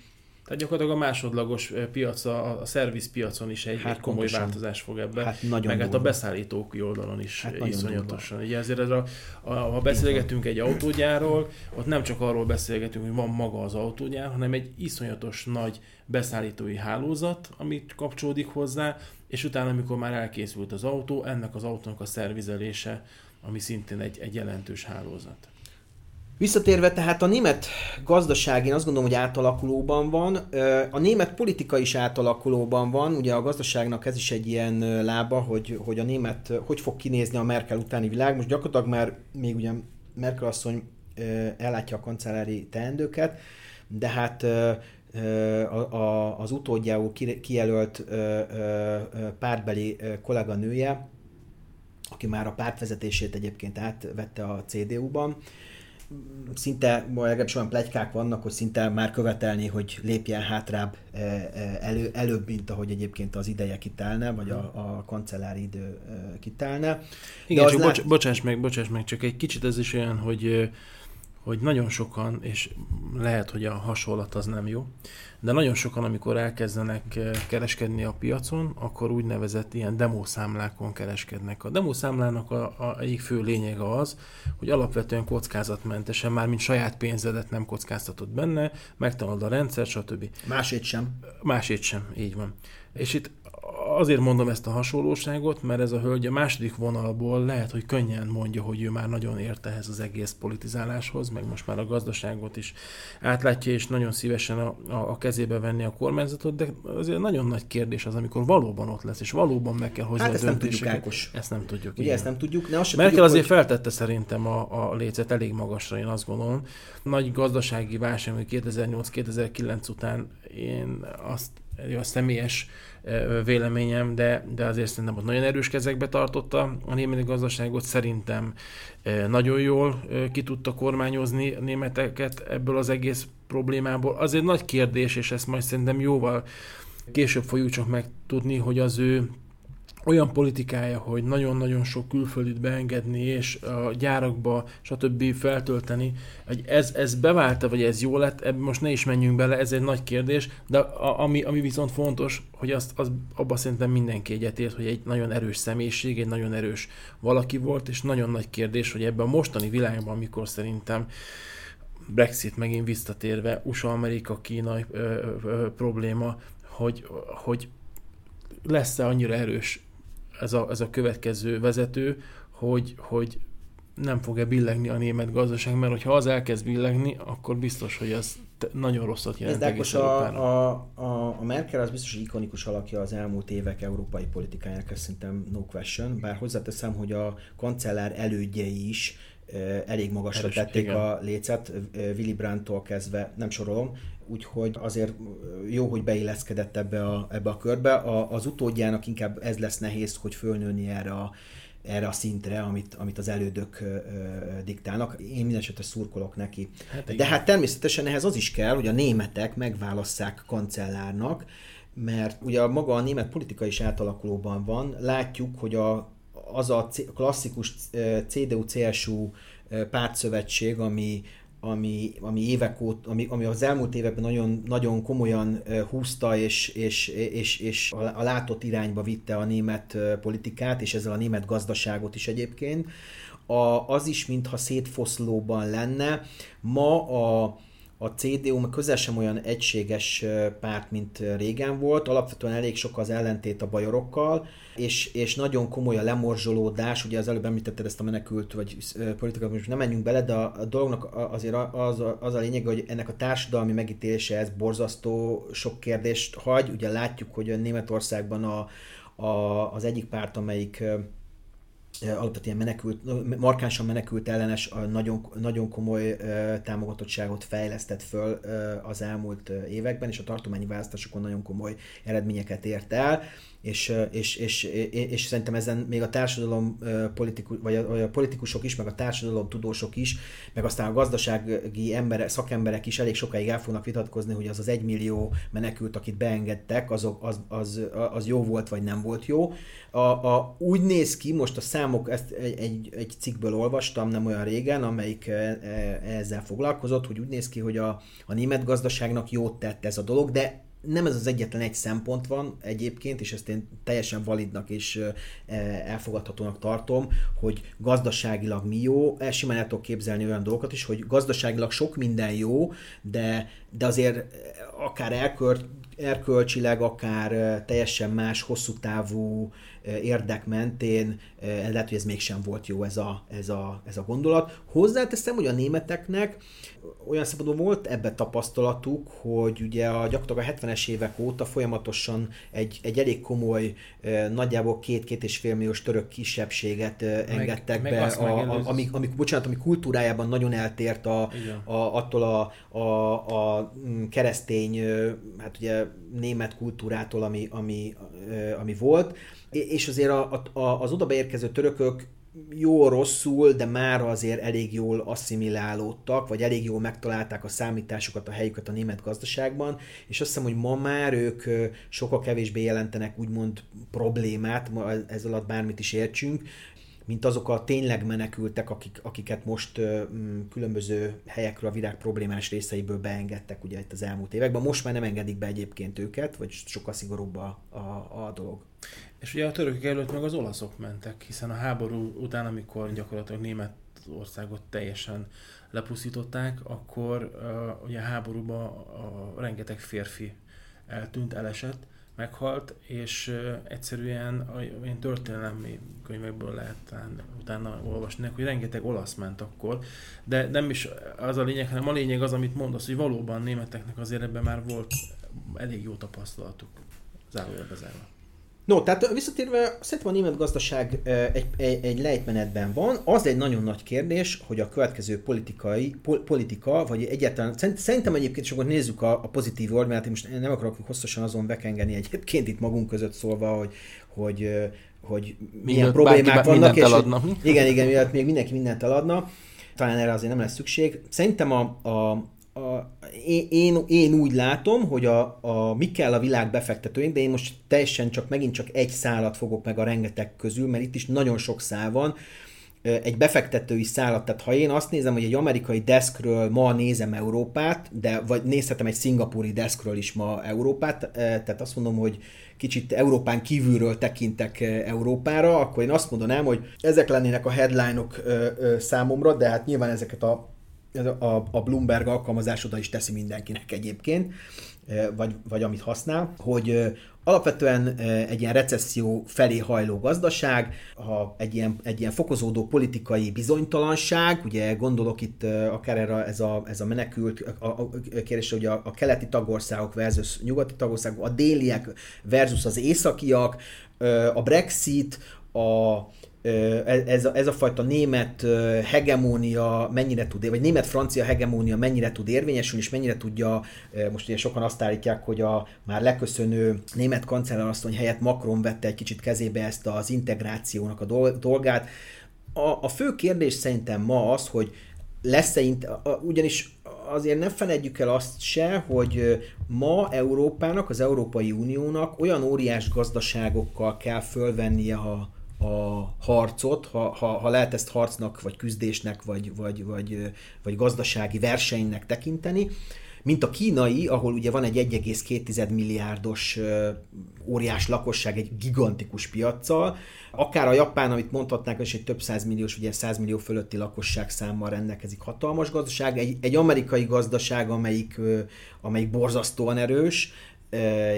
tehát gyakorlatilag a másodlagos piac, a, a szervizpiacon is egy, hát egy komoly pontosan. változás fog ebbe, hát nagyon meg hát a beszállítók oldalon is hát iszonyatosan. Ugye ezért ez a, a, ha beszélgetünk egy autógyárról, ott nem csak arról beszélgetünk, hogy van maga az autógyár, hanem egy iszonyatos nagy beszállítói hálózat, amit kapcsolódik hozzá, és utána, amikor már elkészült az autó, ennek az autónak a szervizelése, ami szintén egy, egy jelentős hálózat. Visszatérve tehát a német gazdaság, én azt gondolom, hogy átalakulóban van. A német politika is átalakulóban van. Ugye a gazdaságnak ez is egy ilyen lába, hogy, hogy a német hogy fog kinézni a Merkel utáni világ. Most gyakorlatilag már még ugye Merkel asszony ellátja a kancellári teendőket, de hát a, a, az utódjául kijelölt pártbeli kolléganője, aki már a pártvezetését egyébként átvette a CDU-ban, szinte, legalábbis olyan plegykák vannak, hogy szinte már követelni, hogy lépjen hátrább e, e, elő, előbb, mint ahogy egyébként az ideje kitelne, vagy a, a kancellári idő e, kitelne. Igen, csak lát... bocs, bocsáss meg, bocsáss meg, csak egy kicsit ez is olyan, hogy hogy nagyon sokan, és lehet, hogy a hasonlat az nem jó, de nagyon sokan, amikor elkezdenek eh, kereskedni a piacon, akkor úgynevezett ilyen demószámlákon kereskednek. A demószámlának a, a egyik fő lényege az, hogy alapvetően kockázatmentesen, már mint saját pénzedet nem kockáztatod benne, megtanulod a rendszer, stb. Másét sem. Másét sem, így van. És itt azért mondom ezt a hasonlóságot, mert ez a hölgy a második vonalból lehet, hogy könnyen mondja, hogy ő már nagyon ért ehhez az egész politizáláshoz, meg most már a gazdaságot is átlátja, és nagyon szívesen a, a, a kezébe venni a kormányzatot, de azért nagyon nagy kérdés az, amikor valóban ott lesz, és valóban meg kell hozni hát a ezt nem tudjuk, Ákos. Ezt nem tudjuk. Ugye igen. ezt nem tudjuk, de azt Merkel tudjuk, azért hogy... feltette szerintem a, a lécet elég magasra, én azt gondolom. Nagy gazdasági válság, 2008-2009 után én azt a személyes véleményem, de, de azért szerintem ott nagyon erős kezekbe tartotta a német gazdaságot. Szerintem nagyon jól ki tudta kormányozni a németeket ebből az egész problémából. Azért nagy kérdés, és ezt majd szerintem jóval később fogjuk csak megtudni, hogy az ő olyan politikája, hogy nagyon-nagyon sok külföldit beengedni, és a gyárakba, stb. feltölteni, hogy ez, ez beválta, vagy ez jó lett, ebben most ne is menjünk bele, ez egy nagy kérdés, de a, ami, ami viszont fontos, hogy azt, az, abba szerintem mindenki egyetért, hogy egy nagyon erős személyiség, egy nagyon erős valaki volt, és nagyon nagy kérdés, hogy ebben a mostani világban, amikor szerintem Brexit megint visszatérve, USA-Amerika-Kína probléma, hogy, hogy lesz-e annyira erős ez a, ez a következő vezető, hogy, hogy nem fog-e billegni a német gazdaság, mert hogyha az elkezd billegni, akkor biztos, hogy ez nagyon rosszat jelent Ez egész a, a, a, a Merkel az biztos, hogy ikonikus alakja az elmúlt évek európai politikájának, ez szerintem no question, bár hozzáteszem, hogy a kancellár elődjei is elég magasra Erős, tették igen. a lécet, Willy Brandt-tól kezdve, nem sorolom, úgyhogy azért jó, hogy beilleszkedett ebbe a, ebbe a körbe. A, az utódjának inkább ez lesz nehéz, hogy fölnőni erre a, erre a szintre, amit, amit az elődök ö, diktálnak. Én minden esetre szurkolok neki. Hát De hát természetesen ehhez az is kell, hogy a németek megválasszák kancellárnak, mert ugye maga a német politika is átalakulóban van. Látjuk, hogy a, az a klasszikus CDU-CSU pártszövetség, ami ami, ami évek óta, ami, ami az elmúlt években nagyon, nagyon komolyan húzta és, és, és, és a látott irányba vitte a német politikát, és ezzel a német gazdaságot is egyébként, a, az is, mintha szétfoszlóban lenne. Ma a, a CDU közel sem olyan egységes párt, mint régen volt, alapvetően elég sok az ellentét a bajorokkal, és, és nagyon komoly a lemorzsolódás, ugye az előbb említetted ezt a menekült, vagy politikát, most nem menjünk bele, de a dolognak azért az, az a lényeg, hogy ennek a társadalmi megítélése ez borzasztó sok kérdést hagy, ugye látjuk, hogy a Németországban a, a, az egyik párt, amelyik alapvetően menekült, markánsan menekült ellenes, nagyon, nagyon komoly támogatottságot fejlesztett föl az elmúlt években, és a tartományi választásokon nagyon komoly eredményeket ért el és, és, és, és, és szerintem ezen még a társadalom politikus, vagy a, vagy a politikusok is, meg a társadalom tudósok is, meg aztán a gazdasági emberek, szakemberek is elég sokáig el fognak vitatkozni, hogy az az egymillió menekült, akit beengedtek, az, az, az, az jó volt, vagy nem volt jó. A, a, úgy néz ki, most a számok, ezt egy, egy, egy cikkből olvastam nem olyan régen, amelyik ezzel foglalkozott, hogy úgy néz ki, hogy a, a német gazdaságnak jót tett ez a dolog, de nem ez az egyetlen egy szempont van egyébként, és ezt én teljesen validnak és elfogadhatónak tartom, hogy gazdaságilag mi jó. El simán el tudok képzelni olyan dolgokat is, hogy gazdaságilag sok minden jó, de, de azért akár elkör, erkölcsileg, akár teljesen más, hosszú távú érdek mentén lehet, hogy ez mégsem volt jó ez a, ez a, ez a gondolat. Hozzáteszem, hogy a németeknek olyan szempontból volt ebbe tapasztalatuk, hogy ugye a, gyakorlatilag a 70-es évek óta folyamatosan egy, egy elég komoly, nagyjából két-két és fél milliós török kisebbséget engedtek meg, be, meg a, a, ami, ami, bocsánat, ami kultúrájában nagyon eltért a, a, attól a, a, a mm, keresztény, hát ugye német kultúrától, ami, ami, ami volt, és azért a, a, az oda beérkező törökök jó-rosszul, de már azért elég jól asszimilálódtak, vagy elég jól megtalálták a számításokat, a helyüket a német gazdaságban, és azt hiszem, hogy ma már ők sokkal kevésbé jelentenek úgymond problémát, ez alatt bármit is értsünk, mint azok a tényleg menekültek, akik, akiket most ö, különböző helyekről a világ problémás részeiből beengedtek ugye itt az elmúlt években. Most már nem engedik be egyébként őket, vagy sokkal szigorúbb a, a, a dolog. És ugye a törökök előtt meg az olaszok mentek, hiszen a háború után, amikor gyakorlatilag Németországot teljesen lepusztították, akkor uh, ugye a háborúban a rengeteg férfi eltűnt, elesett, meghalt, és egyszerűen a, ilyen történelmi könyvekből lehet utána olvasni, hogy rengeteg olasz ment akkor, de nem is az a lényeg, hanem a lényeg az, amit mondasz, hogy valóban németeknek azért ebben már volt elég jó tapasztalatuk, zárójelbe zárva. No, tehát visszatérve, szerintem a német gazdaság egy, egy, egy lejtmenetben van. Az egy nagyon nagy kérdés, hogy a következő politikai, pol, politika, vagy egyáltalán, szerintem egyébként, és akkor nézzük a, a pozitív oldalát, én most nem akarok hosszasan azon bekengeni egyébként itt magunk között szólva, hogy, hogy, hogy milyen problémák vannak. És, eladna. igen, igen, miatt még mindenki mindent eladna. Talán erre azért nem lesz szükség. Szerintem a, a a, én, én úgy látom, hogy a, a, mi kell a világ befektetőink, de én most teljesen csak megint csak egy szálat fogok meg a rengeteg közül, mert itt is nagyon sok szál van, egy befektetői szállat, tehát ha én azt nézem, hogy egy amerikai deskről ma nézem Európát, de vagy nézhetem egy szingapúri deskről is ma Európát, tehát azt mondom, hogy kicsit Európán kívülről tekintek Európára, akkor én azt mondanám, hogy ezek lennének a headline-ok számomra, de hát nyilván ezeket a a, a Bloomberg alkalmazás oda is teszi mindenkinek egyébként, vagy, vagy amit használ, hogy alapvetően egy ilyen recesszió felé hajló gazdaság, ha egy ilyen, egy ilyen fokozódó politikai bizonytalanság, ugye gondolok itt akár erre ez a, ez a menekült a, a kérdés, hogy a, a keleti tagországok versus nyugati tagországok, a déliek versus az északiak, a Brexit, a, ez a, ez a fajta német hegemónia mennyire tud, vagy német-francia hegemónia mennyire tud érvényesülni, és mennyire tudja, most ugye sokan azt állítják, hogy a már leköszönő német kancellárasszony helyett Macron vette egy kicsit kezébe ezt az integrációnak a dolgát. A, a fő kérdés szerintem ma az, hogy lesz-e, ugyanis azért ne felejtjük el azt se, hogy ma Európának, az Európai Uniónak olyan óriás gazdaságokkal kell fölvennie a a harcot, ha, ha, ha lehet ezt harcnak, vagy küzdésnek, vagy, vagy, vagy, vagy gazdasági versenynek tekinteni, mint a kínai, ahol ugye van egy 1,2 milliárdos óriás lakosság, egy gigantikus piaccal, akár a Japán, amit mondhatnánk, és egy több százmilliós, ugye 100 millió fölötti lakosság számmal rendelkezik hatalmas gazdaság, egy, egy amerikai gazdaság, amelyik, amelyik borzasztóan erős,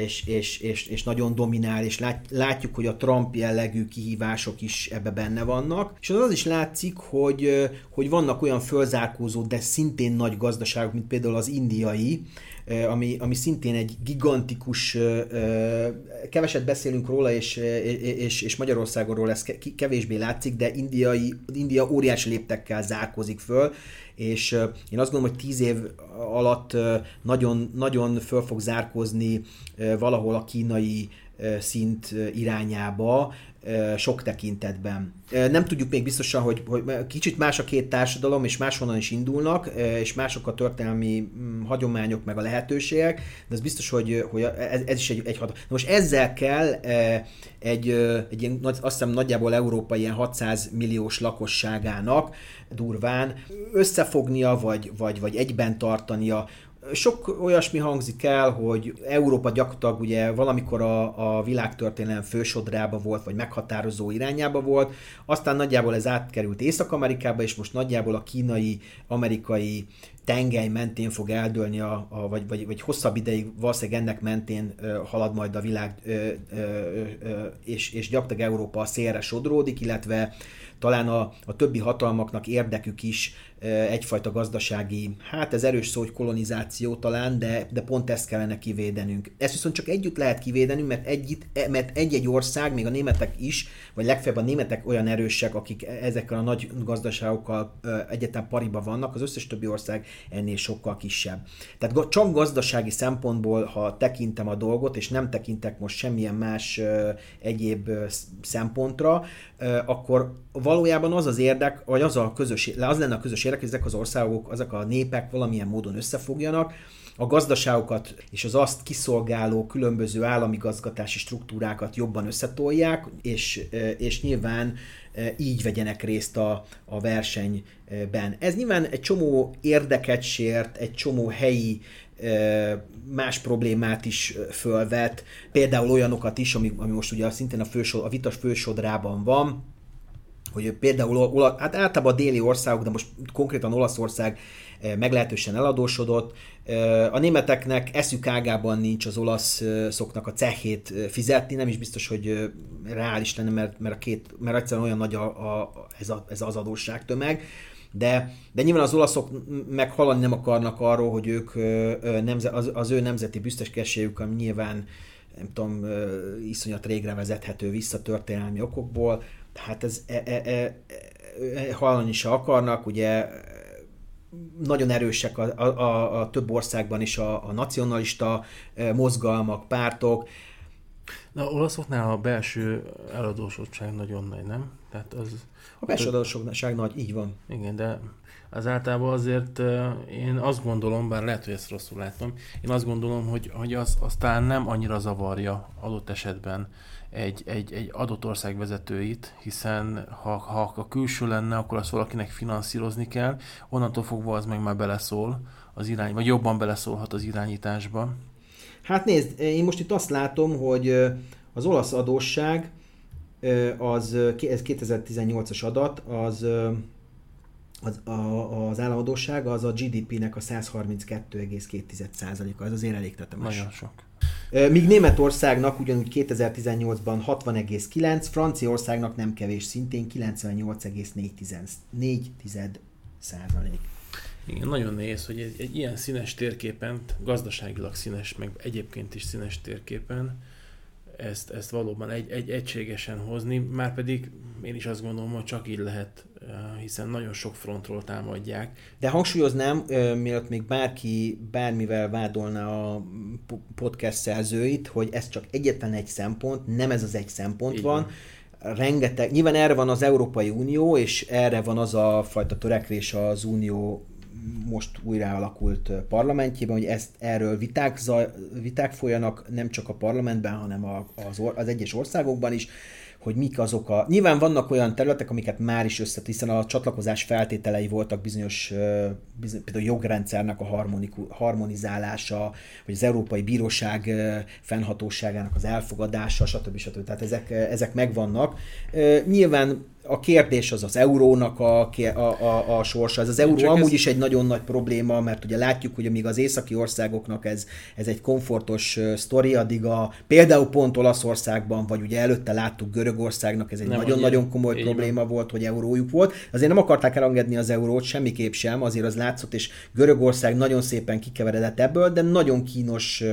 és, és, és, és nagyon dominál, és lát, látjuk, hogy a Trump jellegű kihívások is ebbe benne vannak. És az, az is látszik, hogy, hogy vannak olyan fölzárkózó, de szintén nagy gazdaságok, mint például az indiai, ami, ami szintén egy gigantikus, keveset beszélünk róla, és, és, és Magyarországról ez kevésbé látszik, de indiai, India óriási léptekkel zárkozik föl, és én azt gondolom, hogy tíz év alatt nagyon, nagyon föl fog zárkozni valahol a kínai szint irányába, sok tekintetben. Nem tudjuk még biztosan, hogy, hogy kicsit más a két társadalom, és máshonnan is indulnak, és mások a történelmi mm, hagyományok, meg a lehetőségek, de ez biztos, hogy, hogy ez, ez is egy, egy hat. Most ezzel kell egy, egy ilyen, azt hiszem nagyjából Európa ilyen 600 milliós lakosságának durván összefognia, vagy, vagy, vagy egyben tartania, sok olyasmi hangzik el, hogy Európa gyakorlatilag ugye valamikor a, a világtörténelem fősodrába volt, vagy meghatározó irányába volt, aztán nagyjából ez átkerült Észak-Amerikába, és most nagyjából a kínai-amerikai tengely mentén fog eldőlni, a, a, vagy, vagy, vagy hosszabb ideig valószínűleg ennek mentén ö, halad majd a világ, ö, ö, ö, és, és gyakorlatilag Európa szélre sodródik, illetve talán a, a többi hatalmaknak érdekük is egyfajta gazdasági, hát ez erős szó, hogy kolonizáció talán, de, de pont ezt kellene kivédenünk. Ezt viszont csak együtt lehet kivédenünk, mert, együtt, e, mert egy-egy ország, még a németek is, vagy legfeljebb a németek olyan erősek, akik e, ezekkel a nagy gazdaságokkal egyetem pariba vannak, az összes többi ország ennél sokkal kisebb. Tehát csak gazdasági szempontból, ha tekintem a dolgot, és nem tekintek most semmilyen más egyéb szempontra, akkor valójában az az érdek, vagy az, a közös, az lenne a közös hogy ezek az országok, ezek a népek valamilyen módon összefogjanak, a gazdaságokat és az azt kiszolgáló különböző állami gazgatási struktúrákat jobban összetolják, és, és nyilván így vegyenek részt a, a versenyben. Ez nyilván egy csomó érdeket sért, egy csomó helyi más problémát is fölvet, például olyanokat is, ami, ami most ugye szintén a, fősod, a vitas fősodrában van, hogy például hát általában a déli országok, de most konkrétan Olaszország meglehetősen eladósodott. A németeknek eszük ágában nincs az olaszoknak a cehét fizetni, nem is biztos, hogy reális lenne, mert, mert, a két, mert egyszerűen olyan nagy a, a, ez, a, ez az adósságtömeg. De, de nyilván az olaszok meg hallani nem akarnak arról, hogy ők nemze, az, az ő nemzeti büszkeségük, ami nyilván nem tudom, iszonyat régre vezethető vissza történelmi okokból, hát ez e, e, e, e, hallani se akarnak, ugye nagyon erősek a, a, a több országban is a, a nacionalista mozgalmak, pártok. Na, olaszoknál a belső eladósodottság nagyon nagy, nem? Tehát az, a belső eladósodottság nagy, így van. Igen, de az általában azért én azt gondolom, bár lehet, hogy ezt rosszul látom, én azt gondolom, hogy, hogy az aztán nem annyira zavarja adott esetben egy, egy, egy adott ország vezetőit, hiszen ha, ha a külső lenne, akkor azt valakinek finanszírozni kell, onnantól fogva az meg már beleszól az irány, vagy jobban beleszólhat az irányításba. Hát nézd, én most itt azt látom, hogy az olasz adósság, az, ez 2018-as adat, az az, a, az államadóság az a GDP-nek a 132,2%-a, ez azért elég tetemes. Nagyon sok. Míg Németországnak ugyanúgy 2018-ban 60,9, Franciaországnak nem kevés, szintén 98,4 százalék. Igen, nagyon nehéz, hogy egy, egy ilyen színes térképen, gazdaságilag színes, meg egyébként is színes térképen ezt, ezt valóban egy, egy egységesen hozni, már pedig én is azt gondolom, hogy csak így lehet, hiszen nagyon sok frontról támadják. De hangsúlyoznám, mielőtt még bárki bármivel vádolna a podcast szerzőit, hogy ez csak egyetlen egy szempont, nem ez az egy szempont így van, van. Rengeteg, nyilván erre van az Európai Unió, és erre van az a fajta törekvés az Unió most újra alakult parlamentjében, hogy ezt erről viták, zaj, viták folyanak nem csak a parlamentben, hanem a, az, az egyes országokban is, hogy mik azok a... Nyilván vannak olyan területek, amiket már is összet, hiszen a csatlakozás feltételei voltak bizonyos, bizonyos például jogrendszernek a harmonizálása, vagy az Európai Bíróság fennhatóságának az elfogadása, stb. stb. Tehát ezek, ezek megvannak. Nyilván a kérdés az az eurónak a, a, a, a sorsa. Ez az euró Csak amúgy ez... is egy nagyon nagy probléma, mert ugye látjuk, hogy amíg az északi országoknak ez, ez egy komfortos sztori, addig a, például pont Olaszországban, vagy ugye előtte láttuk Görögországnak, ez egy nagyon-nagyon komoly így probléma van. volt, hogy eurójuk volt. Azért nem akarták elengedni az eurót, semmiképp sem, azért az látszott, és Görögország nagyon szépen kikeveredett ebből, de nagyon kínos,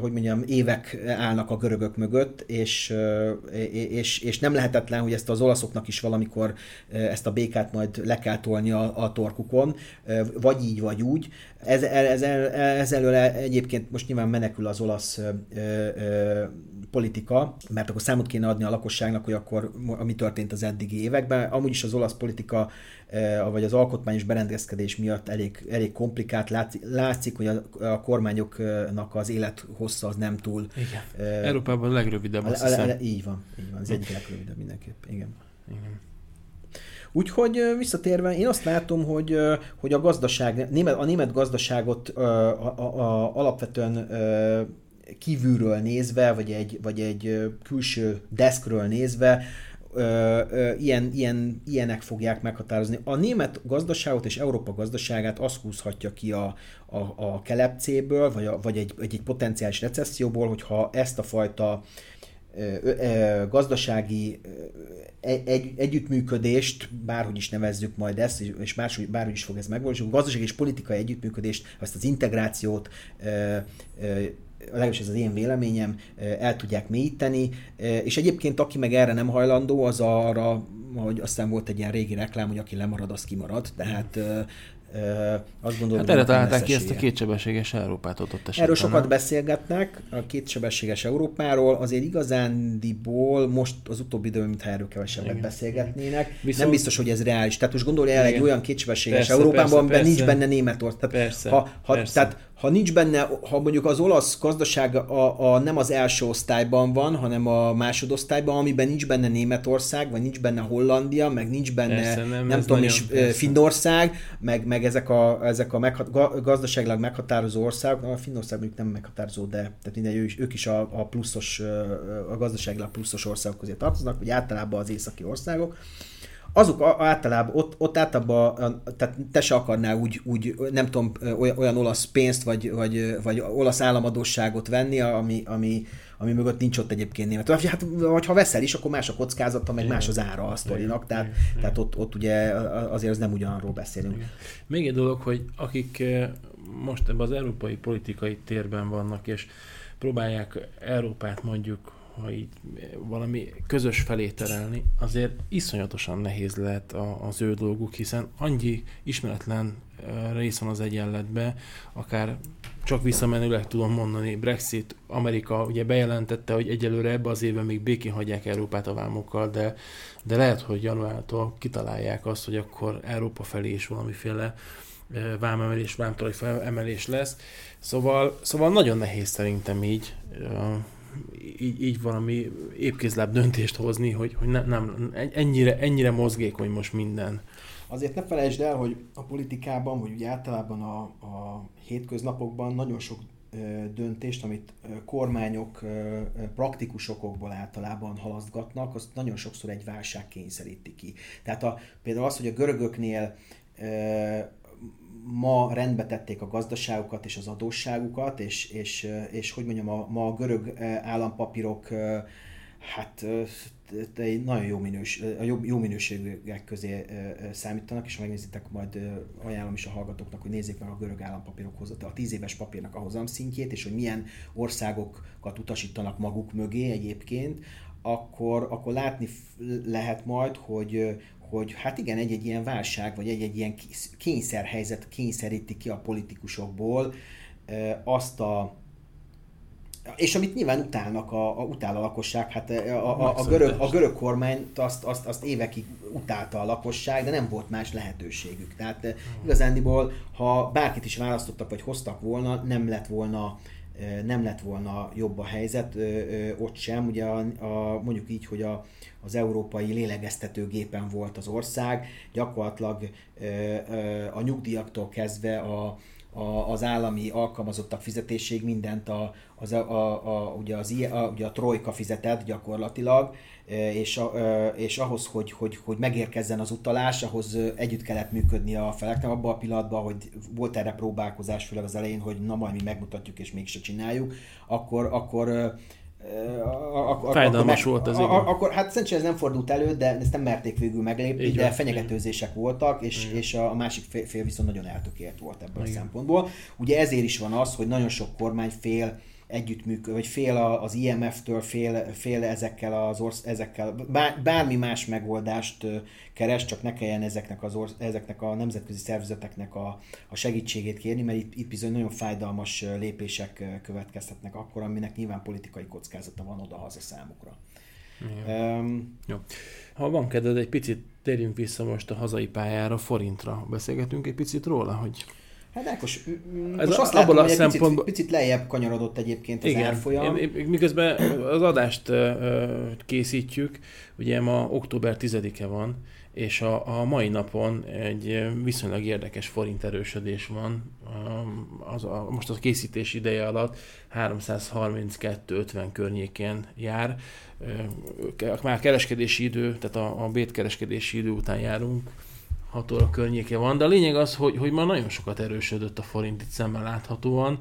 hogy mondjam, évek állnak a görögök mögött, és, és, és nem lehetetlen, hogy ezt az olaszoknak is valamikor ezt a békát majd le kell tolni a, a torkukon, vagy így, vagy úgy. Ez, ez, ez elől egyébként most nyilván menekül az olasz ö, ö, politika, mert akkor számot kéne adni a lakosságnak, hogy akkor ami történt az eddigi években. Amúgy is az olasz politika vagy az alkotmányos berendezkedés miatt elég, elég komplikált. Látszik, látszik hogy a, a kormányoknak az hossza az nem túl... Igen. Európában a legrövidebb, azt a, a, a, Így van, így van. Az egyik legrövidebb mindenképp. Igen. Igen. Úgyhogy visszatérve, én azt látom, hogy, hogy a gazdaság, a német gazdaságot a, a, a, alapvetően kívülről nézve, vagy egy, vagy egy külső deszkről nézve, ilyen, ilyen, ilyenek fogják meghatározni. A német gazdaságot és Európa gazdaságát az húzhatja ki a, a, a kelepcéből, vagy, a, vagy egy, egy, egy potenciális recesszióból, hogyha ezt a fajta ö, gazdasági egy, együttműködést, bárhogy is nevezzük majd ezt, és máshogy, bárhogy is fog ez megvalósulni, gazdasági és politikai együttműködést, azt az integrációt legalábbis ez az én véleményem, el tudják mélyíteni, és egyébként aki meg erre nem hajlandó, az arra, hogy aztán volt egy ilyen régi reklám, hogy aki lemarad, az kimarad, tehát azt gondolom, hát erre találták ki ezt a kétsebességes Európát ott esetben. Erről sokat nem? beszélgetnek, a kétsebességes Európáról, azért igazándiból most az utóbbi időben, mintha erről kevesebbet Igen. beszélgetnének. Viszont... Nem biztos, hogy ez reális. Tehát most gondolj el Igen. egy olyan kétsebességes persze, Európában, amiben nincs benne Németország. Tehát, persze, ha, ha, persze. Tehát ha nincs benne, ha mondjuk az olasz gazdaság a, a, nem az első osztályban van, hanem a másodosztályban, amiben nincs benne Németország, vagy nincs benne Hollandia, meg nincs benne, persze, nem, nem tudom is, persze. Finnország, meg, meg ezek a, ezek a meghat, gazdaságilag meghatározó országok, a Finnország mondjuk nem meghatározó, de tehát minden, ők, ők is a, a pluszos, a gazdaságilag pluszos országok közé tartoznak, vagy általában az északi országok azok általában, ott, ott általában, tehát te se akarnál úgy, úgy nem tudom, olyan, olasz pénzt, vagy, vagy, vagy olasz államadóságot venni, ami, ami, ami mögött nincs ott egyébként német. Hát, vagy ha veszel is, akkor más a kockázata, meg más az ára a sztorinak, tehát, tehát ott, ott ugye azért az nem ugyanarról beszélünk. Igen. Még egy dolog, hogy akik most ebben az európai politikai térben vannak, és próbálják Európát mondjuk ha így valami közös felé terelni, azért iszonyatosan nehéz lehet az ő dolguk, hiszen annyi ismeretlen rész van az egyenletbe, akár csak visszamenőleg tudom mondani, Brexit, Amerika ugye bejelentette, hogy egyelőre ebbe az évben még békén hagyják Európát a vámokkal, de, de lehet, hogy januártól kitalálják azt, hogy akkor Európa felé is valamiféle vámemelés, vámtolaj emelés lesz. Szóval, szóval nagyon nehéz szerintem így így, így valami épkézláb döntést hozni, hogy, hogy ne, nem, ennyire, ennyire mozgékony most minden. Azért ne felejtsd el, hogy a politikában, vagy úgy általában a, a hétköznapokban nagyon sok döntést, amit kormányok praktikus okokból általában halasztgatnak, azt nagyon sokszor egy válság kényszeríti ki. Tehát a, például az, hogy a görögöknél ma rendbe tették a gazdaságukat és az adósságukat, és, és, és hogy mondjam, a, ma a görög állampapírok hát nagyon jó, minős, jó, jó minőségűek közé számítanak, és ha megnézitek, majd ajánlom is a hallgatóknak, hogy nézzék meg a görög állampapírokhoz a 10 éves papírnak a hozamszintjét, és hogy milyen országokat utasítanak maguk mögé egyébként, akkor, akkor látni lehet majd, hogy, hogy hát igen, egy-egy ilyen válság, vagy egy-egy ilyen kényszerhelyzet kényszeríti ki a politikusokból azt a és amit nyilván utálnak a, a, utál a lakosság, hát a, a, a, görög, a görög kormányt azt, azt, azt évekig utálta a lakosság, de nem volt más lehetőségük. Tehát igazándiból, ha bárkit is választottak, vagy hoztak volna, nem lett volna nem lett volna jobb a helyzet ott sem. Ugye a, a, mondjuk így, hogy a, az európai lélegeztetőgépen volt az ország, gyakorlatilag a nyugdíjaktól kezdve a, a, az állami alkalmazottak fizetéség mindent a, az, a, a, a, ugye, az, a, ugye a trojka fizetett gyakorlatilag, és, a, és ahhoz, hogy, hogy, hogy megérkezzen az utalás, ahhoz együtt kellett működni a feleknek abban a pillanatban, hogy volt erre próbálkozás, főleg az elején, hogy na majd mi megmutatjuk és mégse csináljuk, akkor, akkor akkor, Fájdalmas akkor, volt az igen. Akkor, hát szerintem ez nem fordult elő, de ezt nem merték végül meglépni, Így de van. fenyegetőzések voltak, és, igen. és a, másik fél viszont nagyon eltökélt volt ebből igen. a szempontból. Ugye ezért is van az, hogy nagyon sok kormány fél együttműköd, vagy fél az IMF-től, fél, fél ezekkel, az orsz, ezekkel bármi más megoldást keres, csak ne kelljen ezeknek, az orsz, ezeknek a nemzetközi szervezeteknek a, a segítségét kérni, mert itt, itt bizony nagyon fájdalmas lépések következhetnek akkor, aminek nyilván politikai kockázata van oda-haza számukra. Um, Jó. Ha van kedved, egy picit térjünk vissza most a hazai pályára, forintra. Beszélgetünk egy picit róla, hogy Hát Ákos, Ez most a, azt látom, hogy egy picit, picit lejjebb kanyarodott egyébként az Igen. árfolyam. Én, én, miközben az adást készítjük, ugye ma október 10-e van, és a, a mai napon egy viszonylag érdekes forint erősödés van. Az a, most a készítés ideje alatt 332-50 környékén jár. Már kereskedési idő, tehát a, a bétkereskedési idő után járunk, 6 óra környéke van, de a lényeg az, hogy, hogy már nagyon sokat erősödött a forint itt szemmel láthatóan.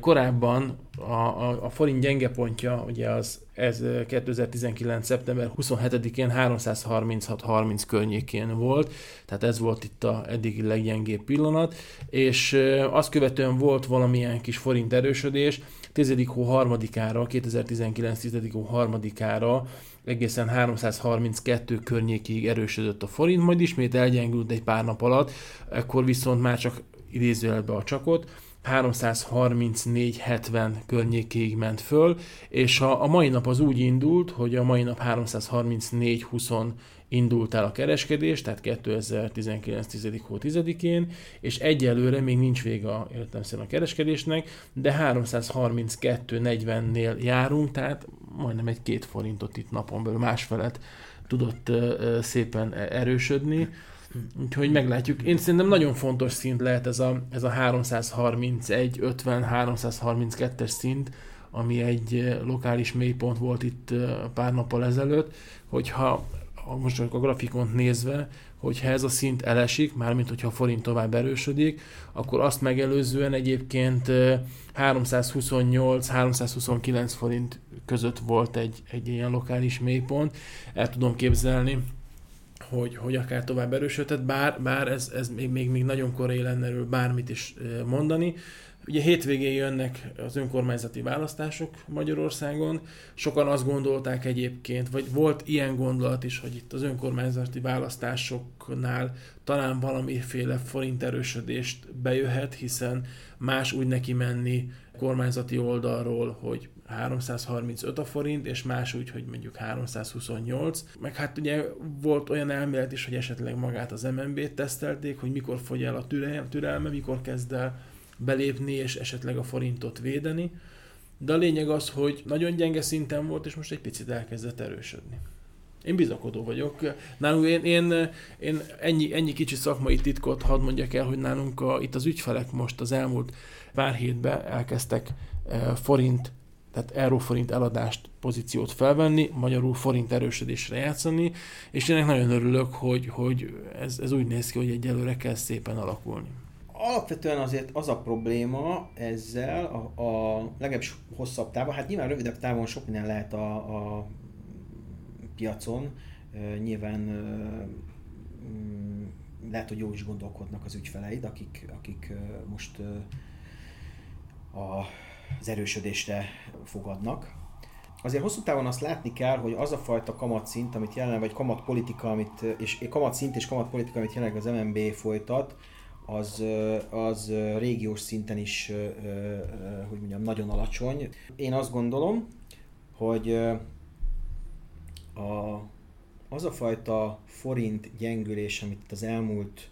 Korábban a, a, a forint gyenge pontja, ugye az ez 2019. szeptember 27-én 336-30 környékén volt, tehát ez volt itt a eddigi leggyengébb pillanat, és azt követően volt valamilyen kis forint erősödés, 10. hó harmadikára, 2019. 10. hó harmadikára egészen 332 környékig erősödött a forint, majd ismét elgyengült egy pár nap alatt, ekkor viszont már csak idézőjelbe a csakot, 334-70 környékéig ment föl, és a, a mai nap az úgy indult, hogy a mai nap 334-20 indult el a kereskedés, tehát 2019. 10. hó 10-én, és egyelőre még nincs vége a, a kereskedésnek, de 332-40-nél járunk, tehát majdnem egy két forintot itt napon belül másfelet tudott szépen erősödni. Úgyhogy meglátjuk. Én szerintem nagyon fontos szint lehet ez a, ez a 331, 50, 332-es szint, ami egy lokális mélypont volt itt pár nappal ezelőtt, hogyha most a grafikont nézve, hogyha ez a szint elesik, mármint hogyha a forint tovább erősödik, akkor azt megelőzően egyébként 328-329 forint között volt egy, egy ilyen lokális mélypont. El tudom képzelni, hogy, hogy akár tovább erősödhet, bár, bár ez, ez még, még, még nagyon korai lenne erről bármit is mondani. Ugye hétvégén jönnek az önkormányzati választások Magyarországon. Sokan azt gondolták egyébként, vagy volt ilyen gondolat is, hogy itt az önkormányzati választásoknál talán valamiféle forint erősödést bejöhet, hiszen más úgy neki menni kormányzati oldalról, hogy 335 a forint, és más úgy, hogy mondjuk 328. Meg hát ugye volt olyan elmélet is, hogy esetleg magát az MNB-t tesztelték, hogy mikor fogy el a türelme, mikor kezd el belépni és esetleg a forintot védeni. De a lényeg az, hogy nagyon gyenge szinten volt, és most egy picit elkezdett erősödni. Én bizakodó vagyok. Nálunk én, én, én ennyi, ennyi kicsi szakmai titkot hadd mondjak el, hogy nálunk a, itt az ügyfelek most az elmúlt pár hétben elkezdtek e, forint, tehát euróforint eladást, pozíciót felvenni, magyarul forint erősödésre játszani, és ennek nagyon örülök, hogy, hogy ez, ez úgy néz ki, hogy egyelőre kezd szépen alakulni. Alapvetően azért az a probléma ezzel, a, a legalábbis hosszabb távon, hát nyilván rövidebb távon sok minden lehet a, a piacon, nyilván mm, lehet, hogy jó is gondolkodnak az ügyfeleid, akik, akik most a, az erősödésre fogadnak. Azért hosszú távon azt látni kell, hogy az a fajta kamatszint, amit jelenleg, vagy kamatpolitika, amit, és kamatszint és kamatpolitika, amit jelenleg az MNB folytat, az, az régiós szinten is, hogy mondjam, nagyon alacsony. Én azt gondolom, hogy a, az a fajta forint gyengülés, amit az elmúlt,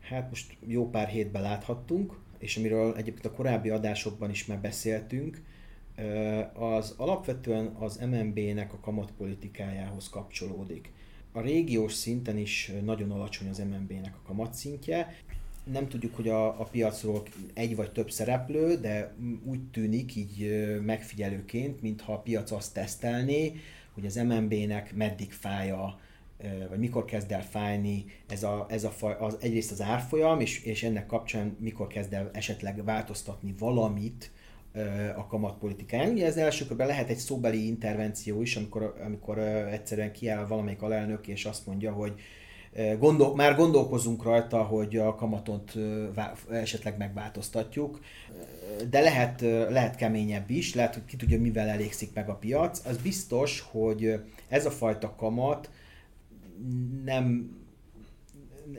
hát most jó pár hétben láthattunk, és amiről egyébként a korábbi adásokban is már beszéltünk, az alapvetően az MNB-nek a kamatpolitikájához kapcsolódik. A régiós szinten is nagyon alacsony az MNB-nek a kamatszintje. Nem tudjuk, hogy a, a piacról egy vagy több szereplő, de úgy tűnik így megfigyelőként, mintha a piac azt tesztelné, hogy az MNB-nek meddig fáj a, vagy mikor kezd el fájni ez a, ez a faj, az, egyrészt az árfolyam, és, és ennek kapcsán mikor kezd el esetleg változtatni valamit a kamatpolitikáján. Ugye ez első körben lehet egy szóbeli intervenció is, amikor, amikor egyszerűen kiáll valamelyik alelnök, és azt mondja, hogy gondol, már gondolkozunk rajta, hogy a kamatot esetleg megváltoztatjuk, de lehet, lehet keményebb is, lehet, hogy ki tudja, mivel elégszik meg a piac. Az biztos, hogy ez a fajta kamat nem,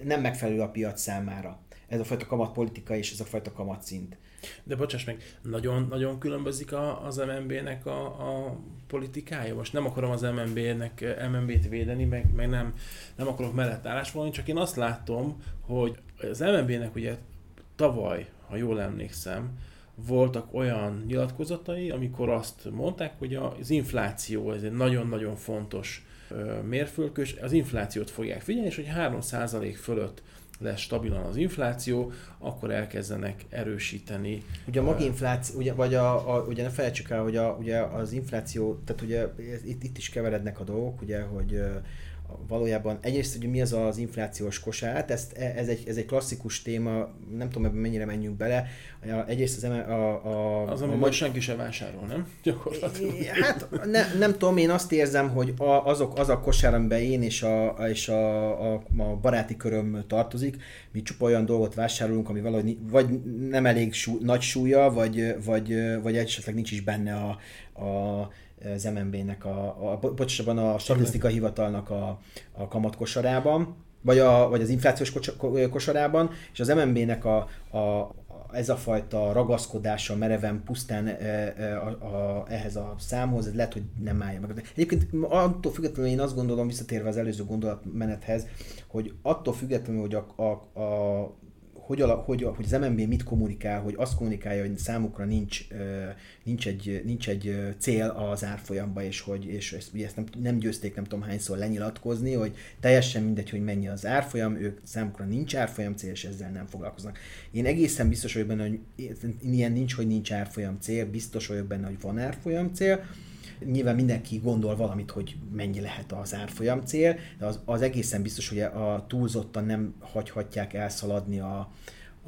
nem megfelelő a piac számára. Ez a fajta kamatpolitika és ez a fajta kamatszint. De bocsáss meg, nagyon, nagyon különbözik a, az MNB-nek a, a politikája. Most nem akarom az MNB-nek, MNB-t védeni, meg, meg nem, nem akarok mellett állásfoglalni, csak én azt látom, hogy az MNB-nek ugye tavaly, ha jól emlékszem, voltak olyan nyilatkozatai, amikor azt mondták, hogy az infláció ez egy nagyon-nagyon fontos mérföldkő, az inflációt fogják figyelni, és hogy 3% fölött lesz stabilan az infláció, akkor elkezdenek erősíteni. Ugye a maginfláció, ugye, vagy a, a, ugye ne felejtsük el, hogy a, ugye az infláció, tehát ugye itt, itt is keverednek a dolgok, ugye, hogy valójában egyrészt hogy mi az az inflációs kosár, ezt, e, ez, egy, ez egy klasszikus téma, nem tudom ebben mennyire menjünk bele. Egyrészt az, a, a, az, ami most senki sem vásárol, nem? Gyakorlatilag. Hát ne, nem tudom, én azt érzem, hogy a, azok, az a kosár, amiben én és, a, és a, a, a baráti köröm tartozik, mi csupa olyan dolgot vásárolunk, ami valahogy vagy nem elég sú, nagy súlya, vagy, vagy, vagy esetleg nincs is benne a, a az MNB-nek, a, a, pontosabban a statisztika hivatalnak a, a kamatkosarában, vagy, a, vagy az inflációs kosarában, és az MNB-nek a, a, ez a fajta ragaszkodása mereven pusztán e, e, a, a, ehhez a számhoz, ez lehet, hogy nem állja meg. De egyébként attól függetlenül én azt gondolom, visszatérve az előző gondolatmenethez, hogy attól függetlenül, hogy a, a, a hogy, a, hogy, hogy az MNB mit kommunikál, hogy azt kommunikálja, hogy számukra nincs, nincs, egy, nincs egy cél az árfolyamba, és hogy és ezt, ugye ezt nem, nem győzték nem tudom hányszor lenyilatkozni, hogy teljesen mindegy, hogy mennyi az árfolyam, ők számukra nincs árfolyam cél, és ezzel nem foglalkoznak. Én egészen biztos vagyok benne, hogy ilyen nincs, hogy nincs árfolyam cél, biztos vagyok benne, hogy van árfolyam cél, Nyilván mindenki gondol valamit, hogy mennyi lehet az árfolyam cél, de az, az egészen biztos, hogy a túlzottan nem hagyhatják elszaladni a,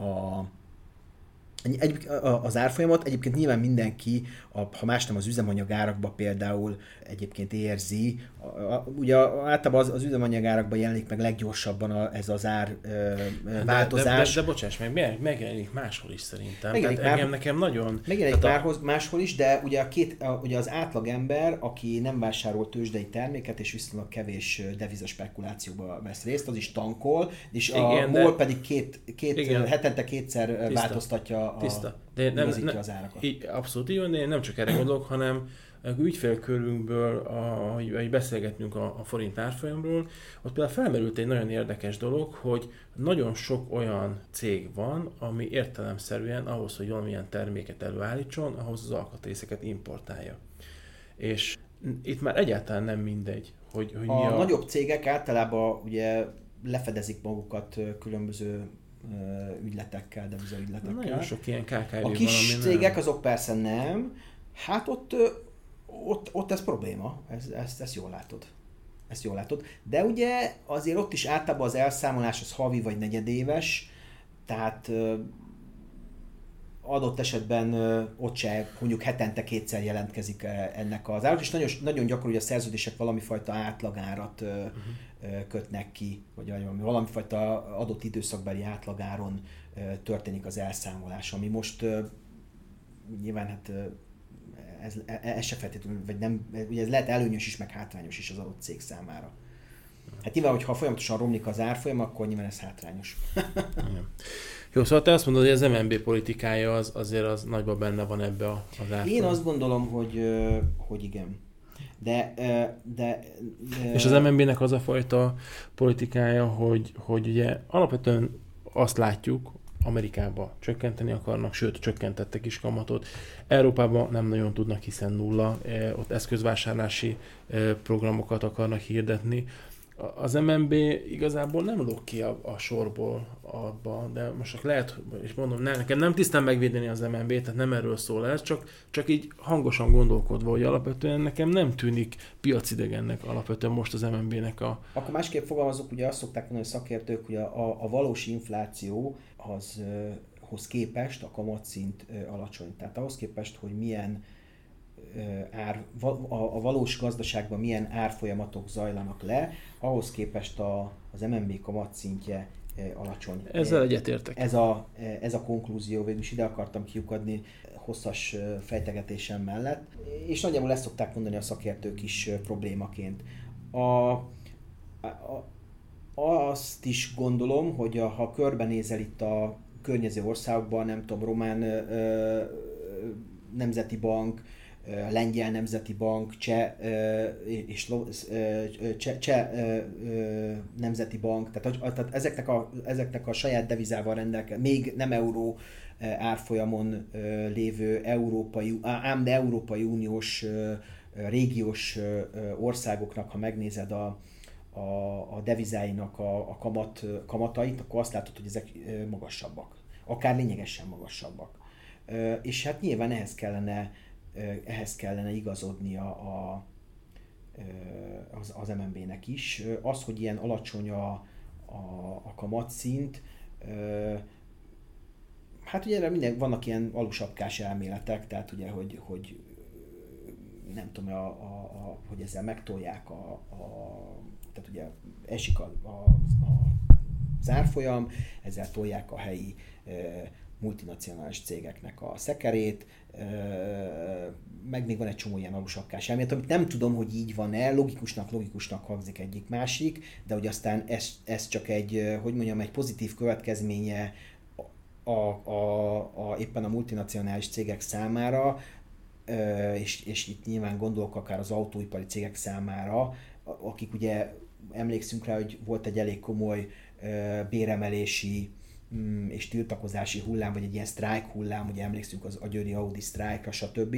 a egy, az árfolyamot egyébként nyilván mindenki, a, ha más nem az üzemanyagárakba például egyébként érzi, a, a, ugye általában az, az üzemanyagárakban jelenik meg leggyorsabban a, ez az ár ö, változás. De, de, de, de bocsáss meg, meg, megjelenik máshol is szerintem. Megjelenik Tehát engem, nekem nagyon... Megjelenik márhoz, a... máshol is, de ugye, a két, a, ugye az átlagember, aki nem vásárol tőzsdei terméket, és viszonylag kevés deviza spekulációba vesz részt, az is tankol, és igen, a MOL de... pedig két, két igen. hetente kétszer Tiszta. változtatja a, Tiszta. De nem, nem, az árakat. Így, abszolút így van, én nem csak erre gondolok, hanem ügyfélkörünkből, ahogy beszélgetünk a, a forint árfolyamról, ott például felmerült egy nagyon érdekes dolog, hogy nagyon sok olyan cég van, ami értelemszerűen ahhoz, hogy valamilyen terméket előállítson, ahhoz az alkatrészeket importálja. És itt már egyáltalán nem mindegy, hogy, hogy a mi a... nagyobb cégek általában ugye lefedezik magukat különböző ügyletekkel, devizaügyletekkel. Nagyon sok ilyen KKV A kis van, cégek nem. azok persze nem. Hát ott, ott, ott ez probléma, ez, ezt, ezt jól látod. Ezt jól látod. De ugye azért ott is általában az elszámolás az havi vagy negyedéves, tehát adott esetben ott se mondjuk hetente kétszer jelentkezik ennek az árat, és nagyon, nagyon gyakori, hogy a szerződések valami fajta átlagárat uh-huh kötnek ki, vagy valami fajta adott időszakbeli átlagáron történik az elszámolás, ami most nyilván hát ez, e, ez se feltétlenül, vagy nem, ugye ez lehet előnyös is, meg hátrányos is az adott cég számára. Hát nyilván, hogyha folyamatosan romlik az árfolyam, akkor nyilván ez hátrányos. Jó, szóval te azt mondod, hogy az MNB politikája az, azért az nagyban benne van ebbe az árfolyam. Én azt gondolom, hogy, hogy igen. De, de, de És az MNB-nek az a fajta politikája, hogy, hogy ugye alapvetően azt látjuk Amerikába csökkenteni akarnak, sőt, csökkentettek is kamatot. Európában nem nagyon tudnak, hiszen nulla, ott eszközvásárlási programokat akarnak hirdetni az MNB igazából nem lóg ki a, a sorból abba, de most csak lehet, és mondom, ne, nekem nem tisztán megvédeni az MNB, tehát nem erről szól ez, csak, csak így hangosan gondolkodva, hogy alapvetően nekem nem tűnik piacidegennek alapvetően most az MNB-nek a... Akkor másképp fogalmazok, ugye azt szokták mondani a szakértők, hogy a, a, a valós infláció az hoz képest a kamatszint alacsony. Tehát ahhoz képest, hogy milyen ár, a, a valós gazdaságban milyen árfolyamatok zajlanak le, ahhoz képest a, az MNB kamatszintje alacsony. Ezzel egyetértek. Ez a, ez a konklúzió, végül is ide akartam kiukadni hosszas fejtegetésem mellett, és nagyjából ezt szokták mondani a szakértők is problémaként. A, a, azt is gondolom, hogy a, ha körbenézel itt a környező országokban, nem tudom, Román ö, Nemzeti Bank, Lengyel Nemzeti Bank, Cseh, és Cseh, Cseh Nemzeti Bank, tehát, tehát ezeknek, a, ezeknek a saját devizával rendelkező, még nem euró árfolyamon lévő európai, ám de Európai Uniós régiós országoknak, ha megnézed a, a, a devizáinak a, a kamat, kamatait, akkor azt látod, hogy ezek magasabbak. Akár lényegesen magasabbak. És hát nyilván ehhez kellene ehhez kellene igazodnia a, az, az MNB-nek is. Az, hogy ilyen alacsony a, a, a kamatszint, hát ugye erre minden, vannak ilyen alusapkás elméletek, tehát ugye, hogy, hogy nem tudom, a, a, a, hogy ezzel megtolják a, a tehát ugye esik a, a, a az árfolyam, ezzel tolják a helyi multinacionális cégeknek a szekerét, meg még van egy csomó ilyen alusakkás elmélet, amit nem tudom, hogy így van-e, logikusnak, logikusnak hangzik egyik másik, de hogy aztán ez, ez csak egy, hogy mondjam, egy pozitív következménye a, a, a, éppen a multinacionális cégek számára, és, és itt nyilván gondolok akár az autóipari cégek számára, akik ugye emlékszünk rá, hogy volt egy elég komoly béremelési Mm, és tiltakozási hullám, vagy egy ilyen sztrájk hullám, ugye emlékszünk az agyőri Audi sztrájkra, stb.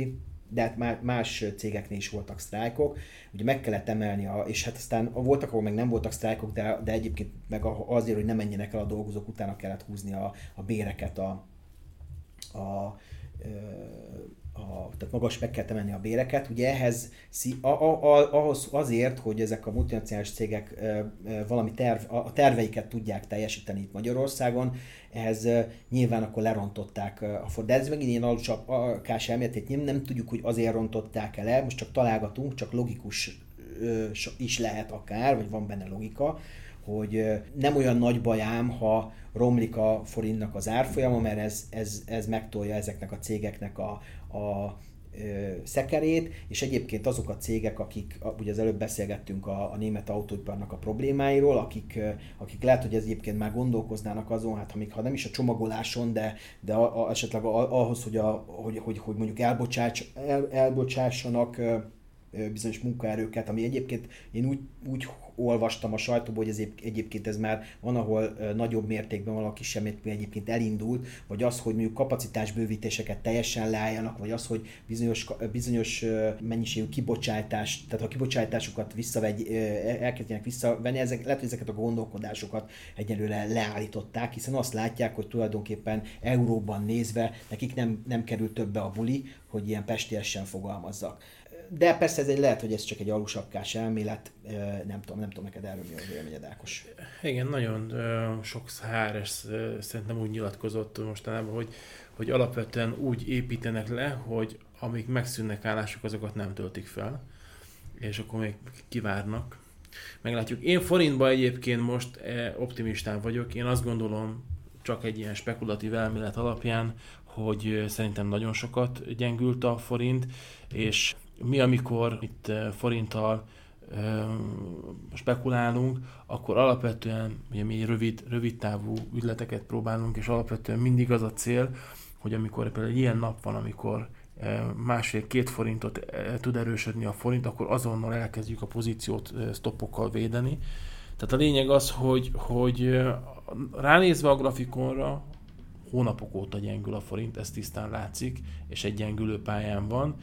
De hát más cégeknél is voltak sztrájkok, ugye meg kellett emelni, a, és hát aztán voltak, ahol meg nem voltak sztrájkok, de, de egyébként meg azért, hogy ne menjenek el a dolgozók, utána kellett húzni a, a béreket a, a, a a, tehát magas meg kell temenni a béreket. Ugye ehhez, a, a, a, ahhoz azért, hogy ezek a multinacionális cégek e, e, valami terv, a, a terveiket tudják teljesíteni itt Magyarországon, ehhez e, nyilván akkor lerontották a Ford. De ez megint ilyen alapkás elméletét nem, nem tudjuk, hogy azért rontották el, most csak találgatunk, csak logikus is lehet akár, vagy van benne logika, hogy nem olyan nagy bajám, ha romlik a forintnak az árfolyama, mert ez, ez, ez megtolja ezeknek a cégeknek a, a szekerét, és egyébként azok a cégek, akik, ugye az előbb beszélgettünk a, a német autóiparnak a problémáiról, akik, akik lehet, hogy ez egyébként már gondolkoznának azon, hát ha még ha nem is a csomagoláson, de, de a, a, esetleg ahhoz, hogy, a, hogy, hogy, hogy mondjuk elbocsáts, el, elbocsássanak bizonyos munkaerőket, ami egyébként én úgy, úgy olvastam a sajtóból, hogy ez egyébként ez már van, ahol nagyobb mértékben, kisebb mértékben egyébként elindult, vagy az, hogy mondjuk kapacitásbővítéseket teljesen leálljanak, vagy az, hogy bizonyos, bizonyos mennyiségű kibocsátás, tehát a kibocsátásukat visszavegy, elkezdjenek visszavenni, ezek, lehet, hogy ezeket a gondolkodásokat egyelőre leállították, hiszen azt látják, hogy tulajdonképpen euróban nézve nekik nem, nem kerül többe a buli, hogy ilyen pestiesen fogalmazzak de persze ez egy lehet, hogy ez csak egy alusapkás elmélet, nem tudom, nem tudom neked erről mi a véleményed, Ákos. Igen, nagyon sok HRS szerintem úgy nyilatkozott mostanában, hogy, hogy alapvetően úgy építenek le, hogy amik megszűnnek állások, azokat nem töltik fel, és akkor még kivárnak. Meglátjuk. Én forintban egyébként most optimistán vagyok. Én azt gondolom, csak egy ilyen spekulatív elmélet alapján, hogy szerintem nagyon sokat gyengült a forint, és mi, amikor itt eh, forinttal eh, spekulálunk, akkor alapvetően ugye mi rövid, rövid távú ügyleteket próbálunk, és alapvetően mindig az a cél, hogy amikor például ilyen nap van, amikor eh, másfél-két forintot tud erősödni a forint, akkor azonnal elkezdjük a pozíciót stoppokkal védeni. Tehát a lényeg az, hogy, hogy ránézve a grafikonra, hónapok óta gyengül a forint, ez tisztán látszik, és egy gyengülő pályán van.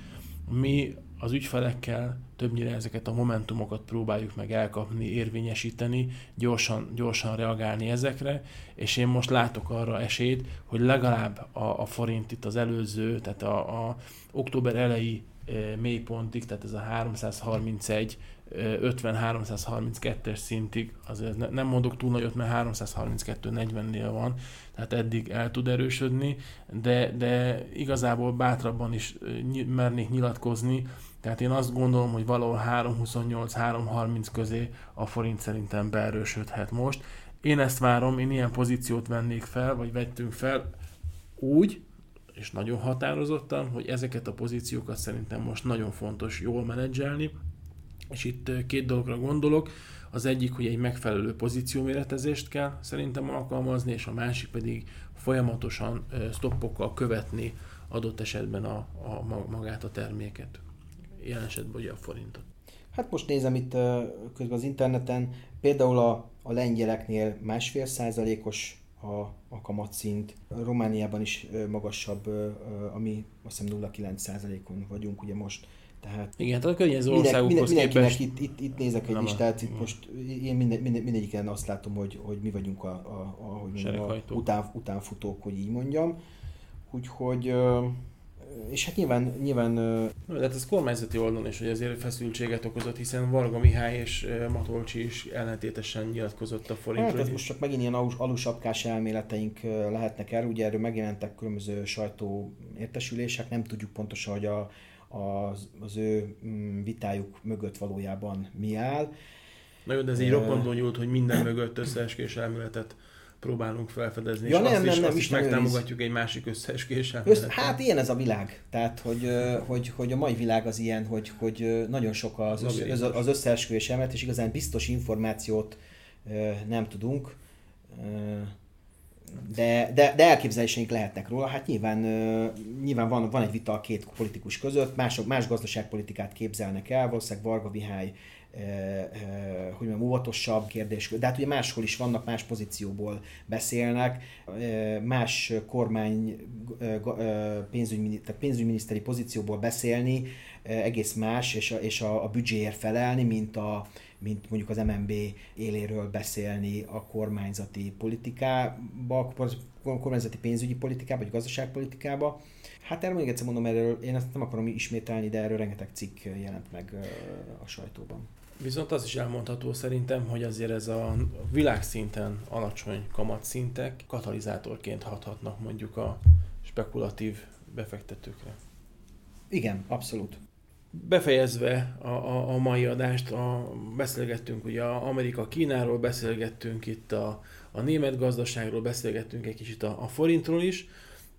Mi az ügyfelekkel többnyire ezeket a momentumokat próbáljuk meg elkapni, érvényesíteni, gyorsan, gyorsan reagálni ezekre, és én most látok arra esélyt, hogy legalább a, a forint itt az előző, tehát a, a október elejé e, mélypontig, tehát ez a 331 50-332-es szintig, azért nem mondok túl nagyot, mert 332-40-nél van, tehát eddig el tud erősödni, de, de igazából bátrabban is mernék nyilatkozni, tehát én azt gondolom, hogy valahol 328-330 közé a forint szerintem beerősödhet most. Én ezt várom, én ilyen pozíciót vennék fel, vagy vettünk fel úgy, és nagyon határozottan, hogy ezeket a pozíciókat szerintem most nagyon fontos jól menedzselni, és itt két dologra gondolok. Az egyik, hogy egy megfelelő pozícióméretezést kell szerintem alkalmazni, és a másik pedig folyamatosan stoppokkal követni adott esetben a, a magát a terméket. Jelen esetben ugye a forintot. Hát most nézem itt közben az interneten, például a, a lengyeleknél másfél százalékos a, a kamatszint, Romániában is magasabb, ami azt hiszem 0,9 százalékon vagyunk ugye most. Tehát Igen, tehát a környező országokhoz minden, képest... Itt, itt, itt nézek egy listát, itt most én minden, minden, mindegyiken azt látom, hogy, hogy mi vagyunk a, a, a, hogy mondjam, a után, utánfutók, hogy így mondjam. Úgyhogy és hát nyilván... nyilván no, de hát ez kormányzati oldalon is, hogy azért feszültséget okozott, hiszen Varga Mihály és Matolcsi is ellentétesen nyilatkozott a forintról. Hát ez most csak megint ilyen alusapkás elméleteink lehetnek el, ugye erről megjelentek különböző sajtó értesülések, nem tudjuk pontosan, hogy a, az, az ő mm, vitájuk mögött valójában mi áll. Na jó, de ez így roppantó nyúlt, hogy minden mögött összeeskés elméletet próbálunk felfedezni, ja, és nem, azt nem, is, nem, azt is megtámogatjuk egy másik összeeskés elméletet. Hát ilyen ez a világ. Tehát, hogy, hogy, hogy a mai világ az ilyen, hogy, hogy nagyon sok az, össze, az összeesküvés elmélet, és igazán biztos információt nem tudunk de, de, de elképzeléseink lehetnek róla. Hát nyilván, nyilván van, van egy vita a két politikus között, mások, más gazdaságpolitikát képzelnek el, valószínűleg Varga Vihály hogy mondjam, óvatosabb kérdés, de hát ugye máshol is vannak, más pozícióból beszélnek, más kormány pénzügyminiszteri, tehát pénzügyminiszteri pozícióból beszélni egész más, és a, és a, a büdzséért felelni, mint a, mint mondjuk az MNB éléről beszélni a kormányzati politikába, a kormányzati pénzügyi politikába, vagy gazdaságpolitikába. Hát erről még egyszer mondom, erről én ezt nem akarom ismételni, de erről rengeteg cikk jelent meg a sajtóban. Viszont az is elmondható szerintem, hogy azért ez a világszinten alacsony kamatszintek katalizátorként hathatnak mondjuk a spekulatív befektetőkre. Igen, abszolút. Befejezve a, a, a mai adást, a, beszélgettünk ugye a Amerika Kínáról, beszélgettünk itt a, a német gazdaságról, beszélgettünk egy kicsit a, a forintról is,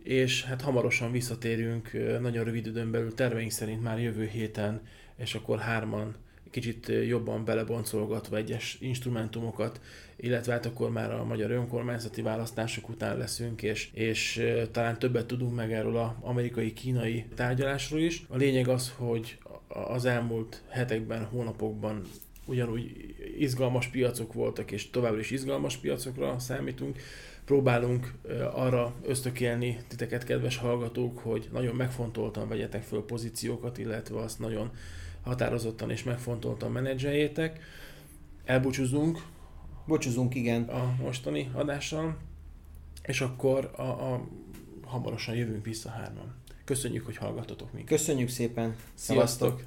és hát hamarosan visszatérünk nagyon rövid időn belül, terveink szerint már jövő héten, és akkor hárman kicsit jobban beleboncolgatva egyes instrumentumokat, illetve hát akkor már a magyar önkormányzati választások után leszünk, és, és talán többet tudunk meg erről az amerikai-kínai tárgyalásról is. A lényeg az, hogy az elmúlt hetekben, hónapokban ugyanúgy izgalmas piacok voltak, és továbbra is izgalmas piacokra számítunk. Próbálunk arra ösztökélni titeket, kedves hallgatók, hogy nagyon megfontoltan vegyetek föl pozíciókat, illetve azt nagyon határozottan és megfontoltan menedzseljétek. Elbúcsúzunk. Búcsúzunk, igen. A mostani adással, és akkor a, a, hamarosan jövünk vissza hárman. Köszönjük, hogy hallgatotok minket. Köszönjük szépen. Sziasztok! Sziasztok.